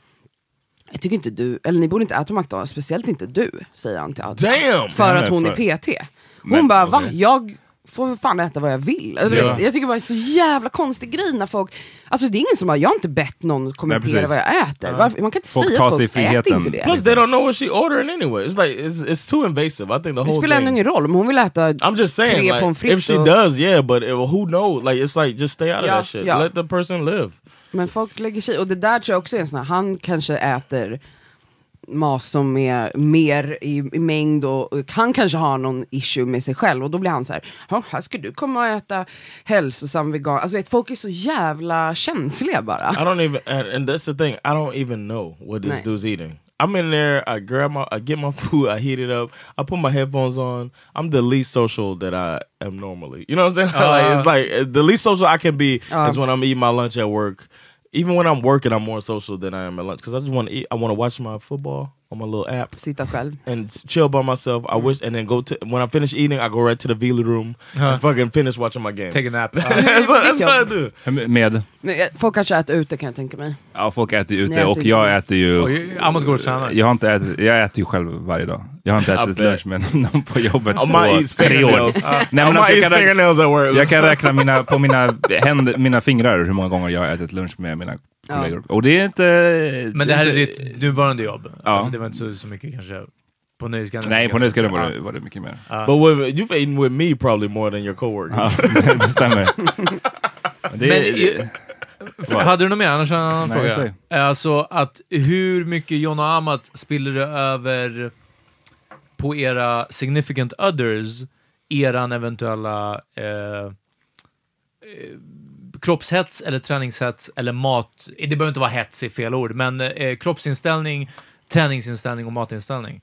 S5: jag tycker inte du, eller ni borde inte äta på McDonalds, speciellt inte du, säger han till Adrian.
S3: Damn!
S5: För att hon är PT. Hon bara, va? Jag får för fan äta vad jag vill. Eller,
S4: Ja.
S5: Jag tycker bara det är så jävla konstig grej när folk, alltså det är ingen som har, jag har inte bett någon kommentera
S4: precis.
S5: vad jag äter. Varför? Man kan inte
S4: Folk
S5: säga att
S4: sig
S5: folk äter inte det.
S3: Plus they don't know what she ordering anyway. It's like it's, it's too invasive. I think the
S5: Det
S3: whole
S5: spelar ändå ingen roll, om hon vill äta
S3: I'm just saying,
S5: tre
S3: like,
S5: pommes
S3: if
S5: frites
S3: she
S5: och-
S3: does, yeah, but who knows? Like, it's like just stay out of
S5: Ja,
S3: that shit.
S5: ja.
S3: Let the person live.
S5: Men folk lägger sig och det där tror jag också är en sån här, han kanske äter mat som är mer i, i mängd och, och han kanske har någon issue med sig själv och då blir han så här, "Ja, här ska du komma och äta hälsosam vegan. Alltså vet, folk är så jävla känsliga bara.
S3: I don't even, and, and that's the thing. I don't even know what this
S5: Nej.
S3: dude's eating. I'm in there. I grab my, I get my food. I heat it up. I put my headphones on. I'm the least social that I am normally. You know what I'm saying? like it's like uh, the least social I can be
S5: Uh.
S3: is when I'm eating my lunch at work. Even when I'm working, I'm more social than I am at lunch because I just want to eat. I want to watch my football on my little app.
S5: Sitta själv.
S3: and chill by myself. I wish, and then go to when I finish eating, I go right to the Vila room and fucking finish watching my game.
S2: Take a nap.
S3: that's what, that's what I do.
S4: Med,
S5: Folk kanske äter ute kan jag tänka mig.
S4: ja folk äter ute
S5: äter
S4: och jag äter ju...
S2: Amat går och tränar.
S4: Jag har inte ätit, jag äter ju själv varje dag. Jag har inte ätit lunch med någon på jobbet
S3: I
S4: på tre år. Nej, men alltså, jag, kan räkna, jag kan räkna mina, på mina, händer, mina fingrar hur många gånger jag har ätit lunch med mina kollegor. Och det är inte...
S2: Men det här är ditt nuvarande jobb?
S4: Ja.
S2: Alltså det var inte så, så mycket kanske på Nöjesguiden?
S4: Nej, på Nöjesguiden var det, var det mycket mer.
S3: But with, you've eaten with me probably more than your coworkers.
S4: Ja, det stämmer. Det,
S2: Men i-
S4: Vad?
S2: Hade du något mer? Annars har jag en annan
S4: Nej,
S2: fråga.
S4: säg.
S2: Alltså att hur mycket John och Amat spiller det över på era significant others, eran eventuella eh, eh, kroppshets eller träningshets eller mat, det behöver inte vara hets i fel ord, men eh, kroppsinställning, träningsinställning och matinställning.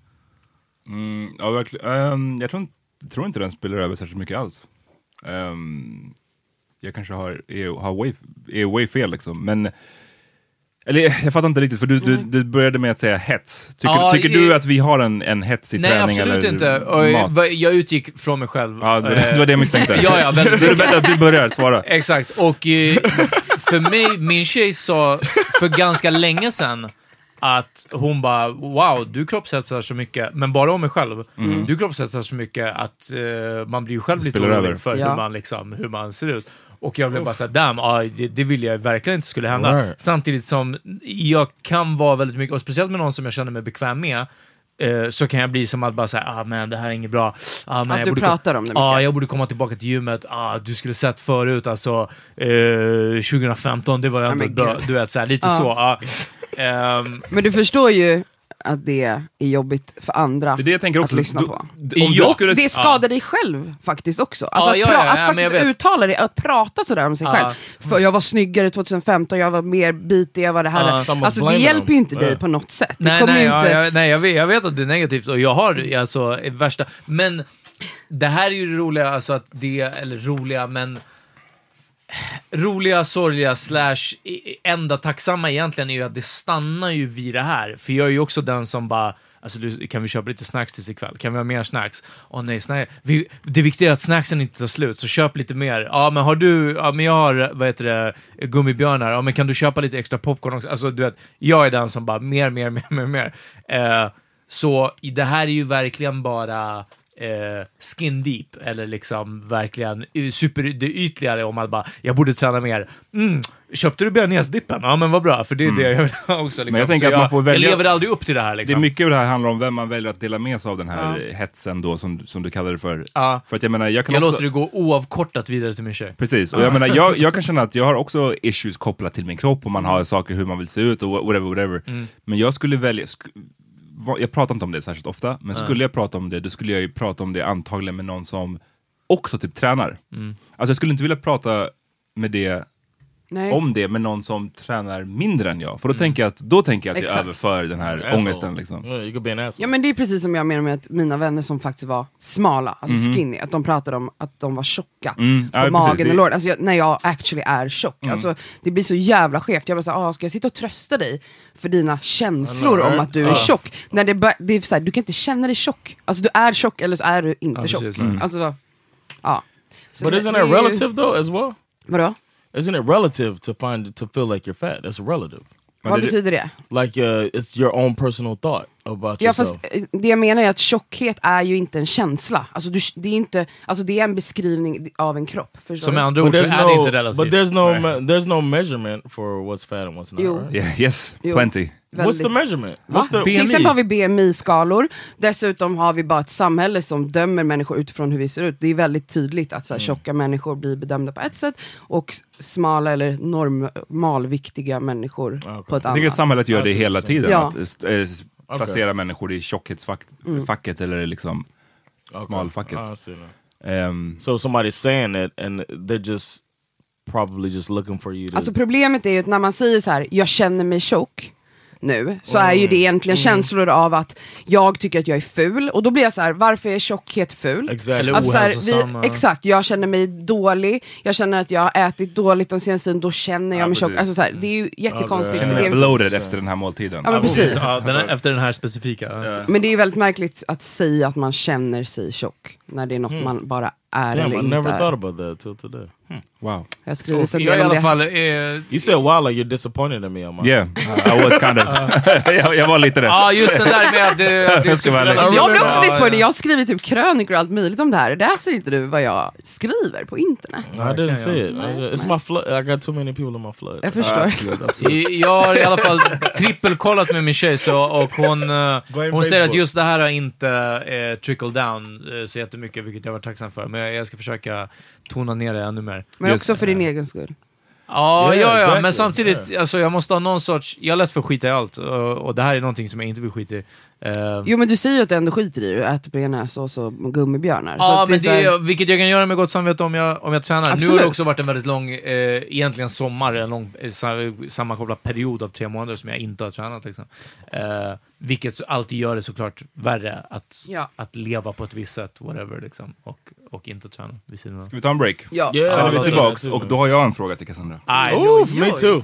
S4: Mm, ja, verkligen. Um, jag tror inte, tror inte den spelar över särskilt mycket alls. Um, jag kanske har, är, har way, är way fel liksom, men eller jag fattar inte riktigt, för du, du, du började med att säga hets. Tycker,
S2: Ja,
S4: tycker
S2: i-
S4: du att vi har en, en hetsig
S2: Nej,
S4: träning
S2: absolut
S4: eller
S2: inte. Och,
S4: mat?
S2: vad- Jag utgick från mig själv.
S4: Ja, det, var- det var det jag misstänkte.
S2: Ja, ja, väldigt
S4: Då är det bättre att du börjar svara.
S2: Exakt, och eh, för mig, min tjej sa för ganska länge sedan att hon bara wow, du kroppshetsar så mycket, men bara om mig själv. Du kroppshetsar så mycket att eh, man blir ju själv
S4: Det
S2: lite orolig
S4: över.
S2: för
S5: Ja.
S2: hur, man liksom, hur man ser ut. Och jag blev bara såhär, damn, ah, det, det vill jag verkligen inte skulle hända.
S3: Right.
S2: Samtidigt som jag kan vara väldigt mycket, och speciellt med någon som jag känner mig bekväm med, eh, så kan jag bli som att bara säga, ah men det här är inget bra. Ah, men
S5: Att
S2: jag
S5: du
S2: borde
S5: pratar om det
S2: Ja,
S5: mycket.
S2: jag borde komma tillbaka till gymmet. Ah, du skulle sett förut, alltså eh, 2015, det var ändå
S5: men
S2: bra. Du vet, så här, lite
S5: Ja.
S2: så. ah. Ehm,
S5: Men du förstår ju att det är jobbigt för andra
S4: Det är det jag tänker också.
S5: att lyssna
S4: Du-
S5: på.
S2: Ja.
S4: du
S5: Och
S4: skulle,
S5: det skadar dig själv faktiskt också. Alltså
S2: Ja,
S5: att,
S2: ja,
S5: pra-
S2: ja, ja,
S5: att
S2: jag
S5: faktiskt uttala det, att prata sådär om sig
S2: Ja.
S5: själv. För jag var snyggare 2015, jag var mer bitig, jag var det här.
S2: Ja.
S5: Alltså det hjälper ju inte dig på något sätt.
S2: Nej, nej,
S5: ju
S2: ja,
S5: inte...
S2: jag, nej jag, vet, jag vet att det är negativt och jag har alltså värsta. Men det här är ju det roliga, alltså att det, eller roliga, men roliga, sorgliga, slash enda tacksamma egentligen är ju att det stannar ju vid det här. För jag är ju också den som bara, alltså du, kan vi köpa lite snacks tills ikväll? Kan vi ha mer snacks? Åh nej, snack. Vi, det viktiga är att snacksen inte tar slut, så köp lite mer. Ja, men har du, ja men jag har, vad heter det, gummibjörnar, ja men kan du köpa lite extra popcorn också? Alltså du vet, jag är den som bara mer, mer, mer, mer, mer. Eh, så det här är ju verkligen bara eh, skin deep, eller liksom verkligen super det ytligare om att bara, jag borde träna mer. Mm, köpte du bearnaisedippen? Ja men vad bra, för det är det jag vill ha också. Liksom.
S4: Men jag tänker
S2: Så
S4: att man får välja-
S2: jag lever aldrig upp till det här
S4: det är
S2: liksom.
S4: mycket av det här handlar om vem man väljer att dela med sig av den här hetsen då, som, som du kallar det för.
S2: Ja.
S4: För att jag menar, jag kan
S2: jag
S4: också...
S2: låter det gå oavkortat vidare till min tjej.
S4: Precis, och jag menar, jag, jag kan känna att jag har också issues kopplat till min kropp och man har saker hur man vill se ut och whatever, whatever. Men jag skulle välja, sk- jag pratar inte om det särskilt ofta, men skulle jag prata om det, då skulle jag ju prata om det antagligen med någon som också typ tränar. Alltså jag skulle inte vilja prata med det
S5: Nej.
S4: om det med någon som tränar mindre än jag. För då tänker jag att, då tänker jag att jag överför den här
S3: Asshole.
S4: ångesten. Liksom.
S3: Yeah, asshole.
S5: Ja men det är precis som jag menar med att mina vänner som faktiskt var smala, alltså
S4: Mhm.
S5: skinny, att de pratade om att de var tjocka
S4: Mm,
S5: på
S4: ja,
S5: magen
S4: precis,
S5: och låren. Alltså jag, när jag actually är tjock.
S4: Mm.
S5: Alltså, det blir så jävla skevt. Jag bara såhär, ah, ska jag sitta och trösta dig för dina känslor om att du är
S3: Ja.
S5: tjock? När det, bör- det är så här, du kan inte känna dig tjock. Alltså du är tjock eller så är du inte
S2: Ja,
S5: tjock.
S2: precis, ja.
S5: Alltså, ja. Så
S3: But
S5: det-
S3: isn't
S5: ju-
S3: relative though as well?
S5: Vadå?
S3: Isn't it relative to find to feel like you're fat? That's relative.
S4: Men
S5: Vad
S4: det-
S5: betyder det?
S3: Like uh, it's your own personal thought about
S5: Ja
S3: yourself.
S5: fast eh, det jag menar är att tjockhet är ju inte en känsla. Alltså, du, det, är inte, alltså det är en beskrivning av en kropp.
S2: Så med andra ord så
S3: there's
S2: är det
S3: no,
S2: inte relativt.
S3: but there's no, me- there's no measurement for what's fat and what's not.
S5: Jo.
S3: Right?
S4: Yeah, yes,
S5: Jo.
S4: plenty.
S3: What's the
S5: Väldigt-
S3: measurement? What's the
S2: BMI?
S5: Till exempel har vi BMI-skalor, dessutom har vi bara ett samhälle som dömer människor utifrån hur vi ser ut. Det är väldigt tydligt att så
S3: Mm.
S5: här, tjocka människor blir bedömda på ett sätt och smala eller normalviktiga människor på ett
S4: Jag tycker
S5: annat.
S4: samhället gör det hela tiden.
S5: Ja.
S4: Att st- s- placera människor i tjockhetsfacket eller liksom smalfacket.
S3: I see that.
S4: Ehm,
S3: So somebody's saying it and they're just probably just looking for you to...
S5: Alltså problemet är ju att när man säger så här, jag känner mig tjock nu, så är ju det egentligen känslor av att jag tycker att jag är ful, och då blir jag så här, varför är tjockhet ful?
S3: exactly.
S5: Alltså så här, vi,
S2: ja.
S5: exakt, jag känner mig dålig, jag känner att jag har ätit dåligt de senaste tiden, då känner jag
S4: Ja,
S5: mig tjock. Alltså så här, det är ju jättekonstigt.
S4: känner
S5: för
S4: mig bloated efter den här måltiden.
S5: ja, men precis.
S2: Ja, den här, efter den här specifika. ja.
S5: Men det är ju väldigt märkligt att säga att man känner sig tjock, när det är något man bara är
S3: Damn,
S5: eller
S3: I
S5: inte
S3: never
S5: är.
S3: thought about that till today.
S4: Wow.
S5: Jag har skrivit en
S2: Jag
S5: del
S2: i
S5: om
S2: alla
S5: det.
S2: fall, eh,
S3: You said wow like you're disappointed in me my...
S4: Yeah, I was kind of... jag, jag var lite det.
S2: Ja, just det där med att
S4: vara ärlig.
S5: Jag blir också
S2: Ja,
S5: disappointed, jag har skrivit typ krönikor och allt möjligt om det här. Läser inte du vad jag skriver på internet?
S3: I didn't see it.
S5: Nej,
S3: I- It's my flood. I got too many people in my flood.
S5: Jag förstår.
S2: I- Jag har i alla fall trippelkollat med min tjej så, och hon, eh, hon säger att just det här har inte eh, trickle down eh, så jättemycket, vilket jag var tacksam för. Men jag, jag ska försöka tona ner det ännu mer.
S5: Men
S4: Just-
S5: också för din egen skull.
S2: Ja,
S3: Yeah,
S2: ja, ja,
S3: exactly.
S2: men samtidigt, alltså, jag måste ha någon sorts... Jag är lätt för att skita i allt, och, och det här är någonting som jag inte vill skita i. Eh,
S5: Jo men du säger ju att du ändå skiter i det, du äter bearnaisesås och gummibjörnar. Så
S2: Ja,
S5: att
S2: men
S5: är
S2: det
S5: så här-
S2: är, vilket jag kan göra med gott samvete om jag, om jag tränar. Nu har
S5: Absolut.
S2: det också varit en väldigt lång, eh, egentligen sommar, en lång eh, sa- sammankopplad period av tre månader som jag inte har tränat. Liksom. Eh, vilket så- alltid gör det såklart värre att,
S5: Ja.
S2: att leva på ett visst sätt, whatever, liksom, och, och inte träna vid sidan av.
S4: Ska vi ta en break?
S5: Ja.
S3: Yeah,
S4: Sen är vi tillbaks och då har jag en fråga till Cassandra.
S3: Ooh, me too.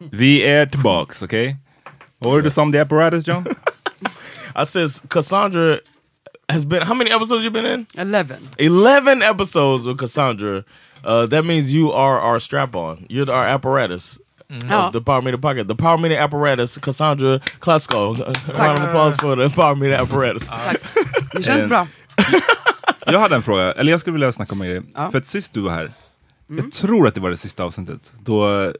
S4: Vi är tillbaks, okej? What were the some of the apparatus, John?
S3: I says Cassandra has been how many episodes you been in?
S5: 11.
S3: 11 episodes with Cassandra. Uh, that means you are our strap on. You're our apparatus.
S5: Ja.
S3: Of the Power Meter Pocket. The Power Meter apparatus, Cassandra Klasko. Round of applause for the Power Meter apparatus.
S5: Det känns bra.
S4: Jag hade en fråga, eller jag skulle vilja snacka med dig.
S5: Ja.
S4: För att sist du var här, jag tror att det var det sista avsnittet, då...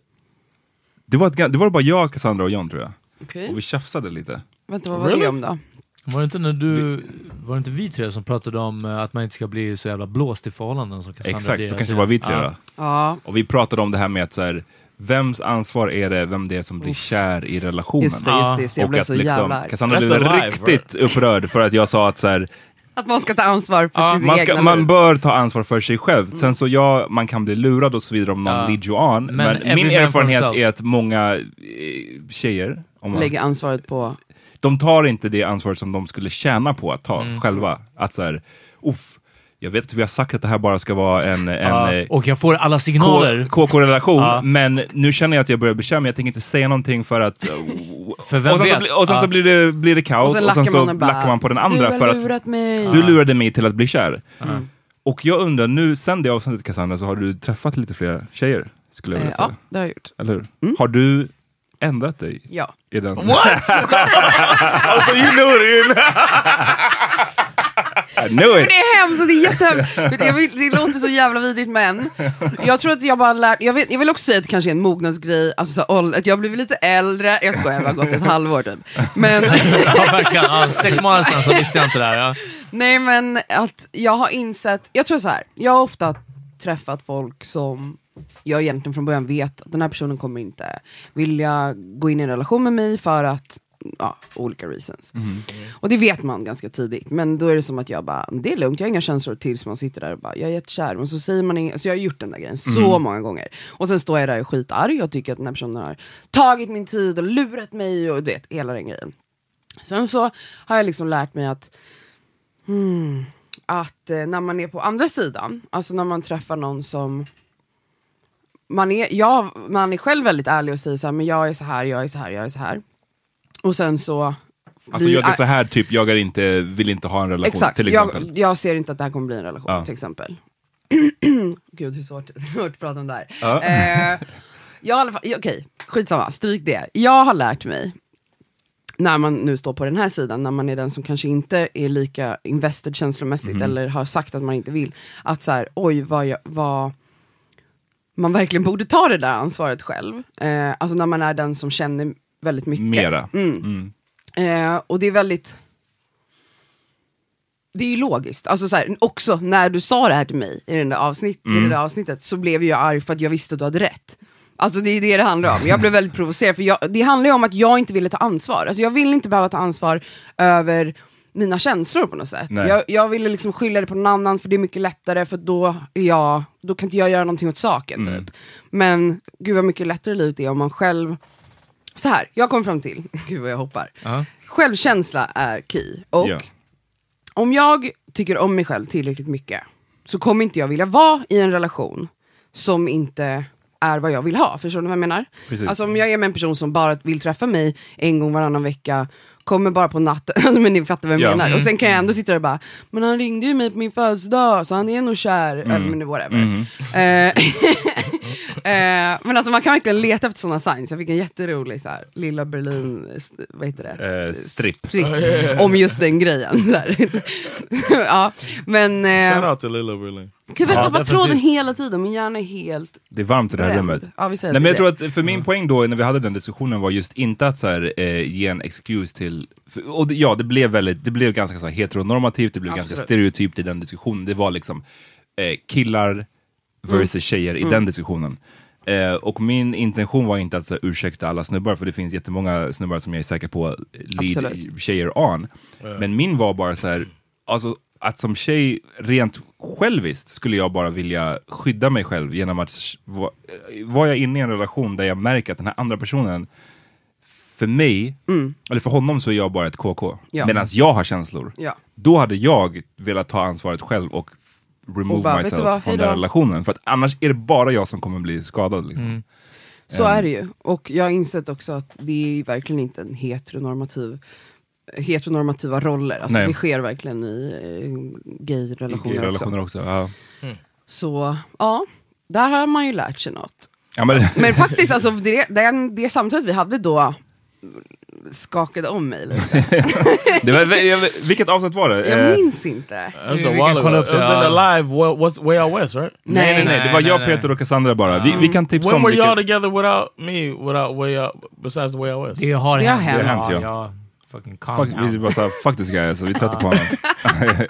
S4: Det var, ett, det var bara jag, Cassandra och John tror jag.
S5: Okej.
S4: Och vi tjafsade lite.
S5: Vänta, vad var det om då?
S2: Var det inte när du, var det inte vi tre som pratade om eh, att man inte ska bli så jävla blåst i förhållanden som Cassandra
S4: Exakt, då kanske det var vi tre
S2: Ja.
S4: då.
S5: Ja.
S4: Och vi pratade om det här med att så här, vems ansvar är det, vem det är som blir kär i relationen?
S5: Just det, just det, så jag
S4: och
S5: blev
S4: att
S5: så
S4: liksom,
S5: jävla arg.
S4: Cassandra blev riktigt upprörd för att jag sa att så här,
S5: Att man ska ta ansvar för
S4: ja, man,
S5: egna
S4: ska, man bör ta ansvar för sig själv. Sen så ja, man kan bli lurad och så vidare om någon
S2: Ja.
S4: lead you on. Men,
S2: every
S4: min erfarenhet är att många eh, tjejer, om man,
S5: Lägga ansvaret på...
S4: de tar inte det ansvaret som de skulle tjäna på att ta
S2: Mm.
S4: själva. Att så här, uff, jag vet att vi har sagt att det här bara ska vara en, en
S2: Ja,
S4: eh,
S2: och jag får alla signaler.
S4: KK-relation,
S2: Ja.
S4: men nu känner jag att jag börjar bli kär, men jag tänker inte säga någonting för att...
S2: För vem
S4: och sen, så,
S2: vet?
S4: bli, och sen
S2: Ja.
S4: så blir det, blir det kaos,
S5: Och sen
S4: och sen så
S5: bara,
S4: lackar man på den andra
S5: "Du har
S4: för att
S5: lurat mig."
S4: du lurade mig till att bli kär.
S5: Mm.
S4: Och jag undrar, nu sen det avsnittet Cassandra, så har du träffat lite fler tjejer, skulle jag vilja
S5: Eh,
S4: säga.
S5: ja, det har jag gjort.
S4: Eller hur? Har du ändrat dig?
S5: Ja.
S4: I den?
S3: What? so you knew it. You
S4: I knew
S5: Men
S4: it!
S5: det är hemskt det är jättehemskt. Det, låter så jävla vidrigt men jag tror att jag bara lärt, jag, vet, jag vill också säga att det kanske är en mognadsgrej, alltså så, att jag har blivit lite äldre, jag skojar, jag har gått ett halvår typ. Men,
S2: Ja, verkligen. Ja, sex månader sedan så visste jag inte det här. Ja.
S5: nej men att jag har insett, jag tror så här. jag har ofta träffat folk som jag egentligen från början vet att den här personen kommer inte vilja gå in i en relation med mig för att ja, olika reasons. Och det vet man ganska tidigt, men då är det som att jag bara, det är lugnt, jag har inga känslor tills man sitter där och bara, jag är jättekär, men så säger man inget, så jag har gjort den där grejen så
S6: Mhm.
S5: många gånger. Och sen står jag där och är skitarg och tycker att den här personen har tagit min tid och lurat mig och du vet, hela den grejen. Sen så har jag liksom lärt mig att hmm, att eh, när man är på andra sidan, alltså när man träffar någon som man är, ja, man är själv väldigt ärlig och säger så här, men jag är så här, jag är så här, jag är så här. Och sen så...
S4: Alltså
S5: blir-
S4: jag är så här, typ, jag är inte, vill inte ha en relation,
S5: Exakt,
S4: till exempel.
S5: jag, jag ser inte att det här kommer bli en relation
S4: Ja.
S5: till exempel. Gud hur svårt, svårt att prata om det här.
S4: Ja.
S5: Eh, jag har okej, skitsamma, stryk det. Jag har lärt mig, när man nu står på den här sidan, när man är den som kanske inte är lika invested känslomässigt
S6: Mhm.
S5: eller har sagt att man inte vill, att så här, oj vad, jag, vad man verkligen borde ta det där ansvaret själv. Eh, alltså när man är den som känner väldigt mycket.
S4: Mera.
S5: Mm.
S4: Mm.
S5: Eh, och det är väldigt... Det är ju logiskt. Alltså så här, också när du sa det här till mig i, den där avsnitt, i
S4: Mm.
S5: det där avsnittet så blev jag arg för att jag visste att du hade rätt. Alltså det är det det handlar om. Jag blev väldigt provocerad för jag, det handlar ju om att jag inte ville ta ansvar. Alltså jag vill inte behöva ta ansvar över mina känslor på något sätt. Jag, jag ville liksom skylla det på någon annan för det är mycket lättare för då, jag, då kan inte jag göra någonting åt saken.
S4: Mm.
S5: Typ. Men gud vad mycket lättare livet är om man själv... Så här, jag kom fram till, gud vad jag hoppar.
S2: Ja.
S5: Självkänsla är key. Och
S4: Ja.
S5: om jag tycker om mig själv tillräckligt mycket så kommer inte jag vilja vara i en relation som inte är vad jag vill ha. Förstår du vad jag menar?
S6: Precis.
S5: Alltså om jag är med en person som bara vill träffa mig en gång varannan vecka, kommer bara på natten, men ni fattar vad jag
S6: Ja.
S5: menar.
S6: Mm.
S5: Och sen kan jag ändå sitta där och bara, men han ringde ju mig på min födelsedag så han är nog kär,
S6: Mm.
S5: eller men whatever.
S6: Mm.
S5: Eh, eh, men alltså man kan verkligen leta efter sådana signs. Jag fick en jätterolig så här, lilla Berlin, vad heter det?
S4: Eh, stripp.
S5: Stripp, om just den grejen. Så här. ja, men... Eh,
S3: Shout out to Lilla Berlin.
S5: Gud, jag
S4: Ja,
S5: tappar tråden hela tiden, min hjärna är helt...
S4: Det är varmt i det här
S5: Bränd.
S4: rummet.
S5: Ja, vi säger
S4: Nej, men jag
S5: det
S4: tror att för min poäng då när vi hade den diskussionen var just inte att så här, eh, ge en excuse till, för, och det, ja det blev väldigt, det blev ganska så här, heteronormativt, det blev ganska
S6: Absolut.
S4: stereotypt i den diskussionen. Det var liksom eh, killar versus
S6: Mm.
S4: tjejer i
S6: Mm.
S4: den diskussionen. Eh, och min intention var inte att så ursäkta alla snubbar, för det finns jättemånga snubbar som jag är säker på lead
S6: Absolut.
S4: tjejer on.
S6: Ja.
S4: Men min var bara så här, alltså att som tjej, rent själviskt, skulle jag bara vilja skydda mig själv genom att va- eh, var jag inne i en relation där jag märker att den här andra personen, för mig,
S5: Mm.
S4: eller för honom så är jag bara ett KK.
S5: Ja.
S4: Medan jag har känslor.
S5: Ja.
S4: Då hade jag velat ta ansvaret själv och remove
S5: bara,
S4: myself
S5: vad,
S4: från den relationen. För att annars är det bara jag som kommer bli skadad. Liksom.
S5: Så
S4: Ehm,
S5: är det ju. Och jag har insett också att det är verkligen inte en heteronormativ heteronormativa roller. Alltså
S4: Nej.
S5: det sker verkligen i eh, gay-relationer
S4: relationer
S5: också.
S4: också. Ja.
S5: Så ja, där har man ju lärt sig något.
S4: Ja, men,
S5: Men faktiskt, alltså, det, det, det samtalet vi hade då skakade om mig lite.
S4: det var, vilket avsnitt var det?
S5: Jag
S4: Eh,
S5: minns inte.
S3: Was
S2: Vi- kan kolla
S3: It
S2: upp det,
S3: was in
S2: ja.
S3: the live, well, what's Way Out West, right?
S4: Nej, nej, nej, det var jag, Peter och Cassandra bara. Vi, vi kan tipsa
S3: When
S4: om
S3: were y'all
S4: vilket...
S3: together without me, without Way Out, besides the Way Out West?
S2: Det har hänt.
S4: Det har hänt, ja.
S2: Fucking calm
S4: Fuck, vi var såhär, fuck this guy, alltså, vi är trötta på honom.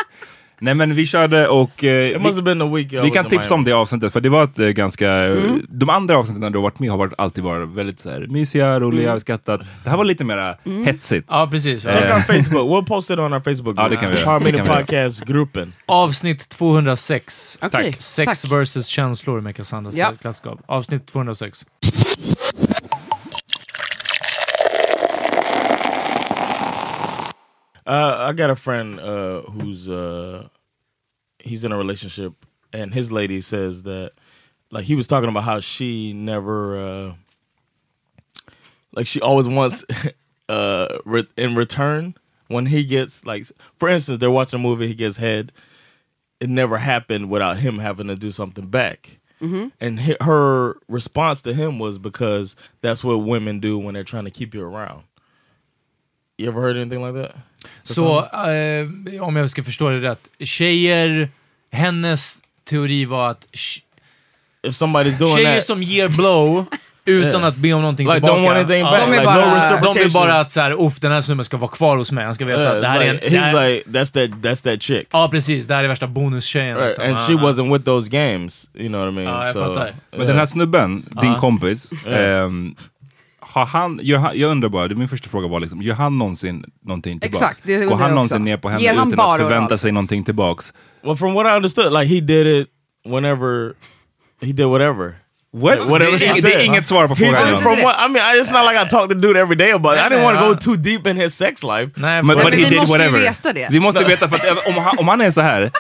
S4: Nej men vi körde och... Eh,
S3: It must
S4: vi,
S3: have been the week I
S4: vi kan tipsa om det avsnittet, för det var ett eh, ganska...
S5: Mm.
S4: De andra avsnitten du har varit med har varit, alltid varit väldigt så här, mysiga, roliga,
S5: Mm.
S4: skrattat. Det här var lite mera hetsigt.
S2: Ja, precis.
S3: Check our Facebook. We'll post it on our Facebook
S4: Ja, det kan vi göra.
S3: Podcast-gruppen.
S2: Avsnitt 206.
S5: Okej,
S2: Sex
S5: tack.
S2: versus känslor med Cassandras
S5: Ja.
S2: klasskap. Avsnitt 206.
S3: Uh, I got a friend uh, who's uh, he's in a relationship, and his lady says that, like, he was talking about how she never, uh, like, she always wants, uh, re- in return when he gets like, for instance, they're watching a movie, he gets head. It never happened without him having to do something back. And her response to him was because that's what women do when they're trying to keep you around. You ever heard anything like that?
S2: Så, eh, om jag ska förstå det rätt. Tjejer, hennes teori var att
S3: If somebody's doing
S2: tjejer
S3: that,
S2: som ger blow utan
S3: Yeah.
S2: att be om någonting
S3: Like,
S2: tillbaka.
S3: don't want anything back,
S5: De är
S3: like
S5: bara-
S3: no
S5: de vill
S2: vill bara att så här, uff, den här snubben ska vara kvar hos mig. Han ska veta
S3: Yeah,
S2: att det här
S3: it's
S2: är en...
S3: like, he's
S2: här,
S3: like that's that that's that chick.
S2: Ja, precis. Det här är värsta bonustjejen.
S3: Right.
S2: liksom.
S3: And
S2: Ja,
S3: she
S2: ja.
S3: wasn't with those games. You know what I mean?
S2: Ja, jag fattar.
S4: Men den här snubben, din kompis,
S3: Ja.
S4: Har han, gör han, jag undrar bara, det min första fråga var liksom, gör han någonsin någonting tillbaks?
S5: Exakt, det
S4: Går han någonsin
S5: också.
S4: ner på henne
S5: Ger
S4: utan
S5: bara
S4: att förvänta sig någonting tillbaks?
S3: Well, from what I understood, like he did it whenever he did whatever.
S4: What?
S3: Whatever
S4: det,
S3: she
S4: är- det är inget svar på
S3: He
S4: frågan.
S3: did
S4: John.
S3: from what I mean, it's not like I talk to the dude every day about it. I didn't want to go too deep in his sex life.
S2: Nej,
S4: but
S5: men
S4: he
S5: vi
S4: did
S5: måste ju
S4: whatever.
S5: veta det.
S4: Vi måste veta, för att eh, om han, om han är så här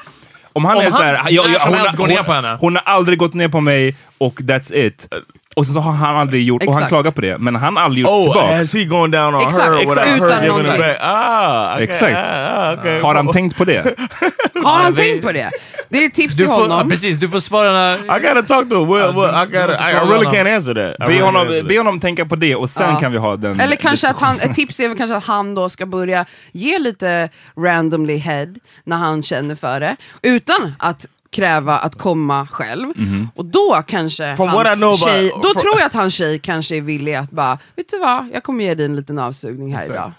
S4: om han
S2: Om
S4: är så
S2: han
S4: här, jag, jag, hon, hon,
S2: ner på henne.
S4: hon har aldrig gått ner på mig och that's it. Och sen så har han aldrig gjort, och han
S5: Exakt.
S4: klagar på det, men han har aldrig gjort
S3: Oh,
S4: tillbaks.
S3: has he gone down on
S5: Exakt,
S3: her
S5: exakt.
S3: without
S5: Utan
S3: her giving it back? Ah, okay,
S4: Exakt.
S3: Ah, okay.
S4: Har han tänkt på det?
S5: Har han tänkt på det? Det är ett tips
S2: Du
S5: till
S2: får,
S5: honom.
S2: precis, du får svara när...
S3: I gotta talk to him. Well, well, I gotta. I, I really can't answer that.
S4: Be honom, be honom tänka på det och sen
S5: Ja.
S4: kan vi ha den...
S5: Eller kanske att han, ett tips är väl kanske att han då ska börja ge lite randomly head när han känner för det. Utan att kräva att komma själv. Och då kanske
S3: From know
S5: hans
S3: about-
S5: tjej, då
S3: for-
S5: tror jag att hans tjej kanske är villig att bara, vet du vad, jag kommer ge dig en liten avsugning här idag.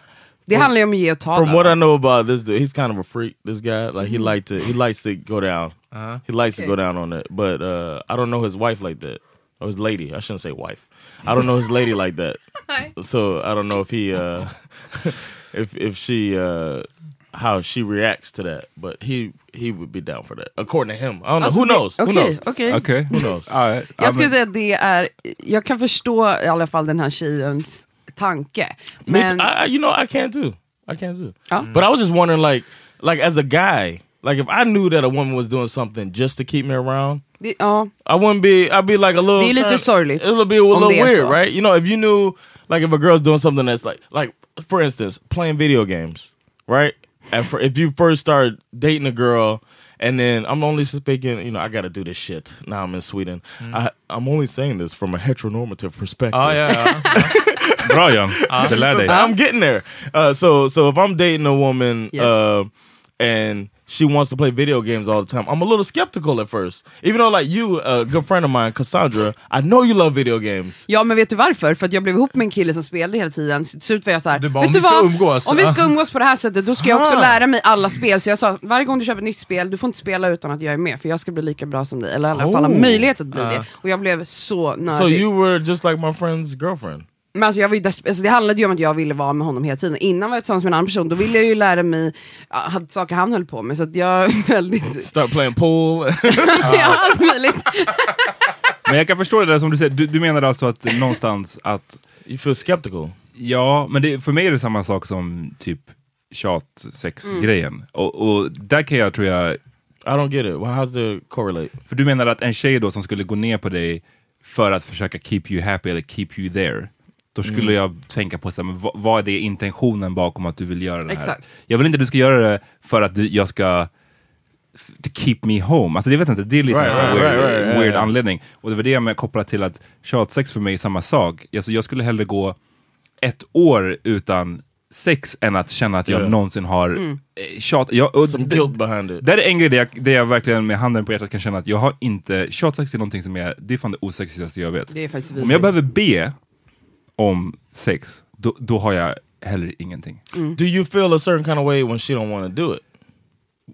S5: Det handlar ju om att ge och ta.
S3: From what I know about this dude, he's kind of a freak. This guy, like he like to, he likes to go down.
S2: Uh-huh.
S3: He likes
S5: Okay.
S3: to go down on it. But uh, I don't know his wife like that, or his lady. I shouldn't say wife. I don't know his lady like that. So I don't know if he, uh, if if she, uh, how she reacts to that. But he he would be down for that, according to him. I don't know.
S5: Alltså,
S3: Who
S5: det-
S3: knows? Who
S5: Okej,
S3: knows?
S5: okej.
S4: Okej.
S3: Who knows?
S4: Ja, ja,
S5: Jag skulle
S4: men-
S5: säga att det är, jag kan förstå i alla fall den här tjejens tanke.
S3: Me
S5: Men,
S3: too. I, I- you know, I can too. I can too.
S5: Ja. Mm.
S3: But I was just wondering, like, like as a guy, like if I knew that a woman was doing something just to keep me around,
S5: det, ja,
S3: I wouldn't be. I'd be like a little.
S5: Det är lite
S3: turn-
S5: sorgligt,
S3: It'll be a
S5: om
S3: little
S5: det är
S3: weird,
S5: så.
S3: right? You know, if you knew, like, if a girl's doing something that's like, like for instance, playing video games, right? And if you first start dating a girl. And then I'm only speaking, you know, I got to do this shit. Now I'm in Sweden. I, I'm only saying this from a heteronormative perspective.
S2: Ja, ja, ja.
S4: Bra John, det lär dig.
S3: I'm getting there. Uh, so so if I'm dating a woman
S5: Yes.
S3: uh, and she wants to play video games all the time, I'm a little skeptical at first. Even though like you, a good friend of mine, Cassandra, I know you love video games.
S5: Ja men vet du varför? För att jag blev ihop med en kille som spelade hela tiden, så till slut var jag såhär,
S2: Du bara,
S5: vet
S2: om
S5: du
S2: vi ska
S5: vad?
S2: umgås."
S5: Om vi ska umgås på det här sättet, då ska jag också
S3: Ah.
S5: lära mig alla spel. Så jag sa, varje gång du köper ett nytt spel, du får inte spela utan att jag är med, för jag ska bli lika bra som dig. Eller i alla fall ha
S3: Oh.
S5: möjlighet att bli
S2: Ah.
S5: det. Och jag blev så nördig.
S3: So you were just like my friend's girlfriend.
S5: Men alltså jag var ju alltså det handlade ju om att jag ville vara med honom hela tiden. Innan var jag tillsammans med en annan person, då ville jag ju lära mig ja, hade saker han höll på med. Så att jag väldigt...
S3: Start playing pool.
S5: ja, allt möjligt.
S4: Men jag kan förstå det där som du säger, du, du menar alltså att någonstans att
S3: you feel skeptical.
S4: Ja, men det, för mig är det samma sak som typ tjat-sex-grejen. Och, och där kan jag, tror jag...
S3: I don't get it. Well, how's the correlate?
S4: För du menar att en tjej då som skulle gå ner på dig för att försöka keep you happy eller keep you there. Då skulle
S3: Mm.
S4: jag tänka på så här, vad, vad är det intentionen bakom att du vill göra det här?
S5: Exakt.
S4: Jag vill inte att du ska göra det för att du, jag ska to keep me home. Alltså det vet jag inte, det är lite
S3: Right,
S4: en
S3: right,
S4: weird,
S3: right,
S4: weird anledning. Och det var det jag med kopplat till att tjatsex för mig är samma sak. Alltså jag skulle hellre gå ett år utan sex än att känna att jag
S3: Yeah.
S4: någonsin har
S5: Mm.
S4: eh, tjat. Jag,
S3: Some
S4: det-
S3: guilt behind it.
S4: Det är en grej där jag, där jag verkligen med handen på hjärtat kan känna att jag har inte, tjatsex är någonting som är, det är fan det osexigaste jag vet. Om jag behöver be om sex, då, då har jag heller ingenting.
S5: Mm.
S3: Do you feel a certain kind of way when she don't want to do it?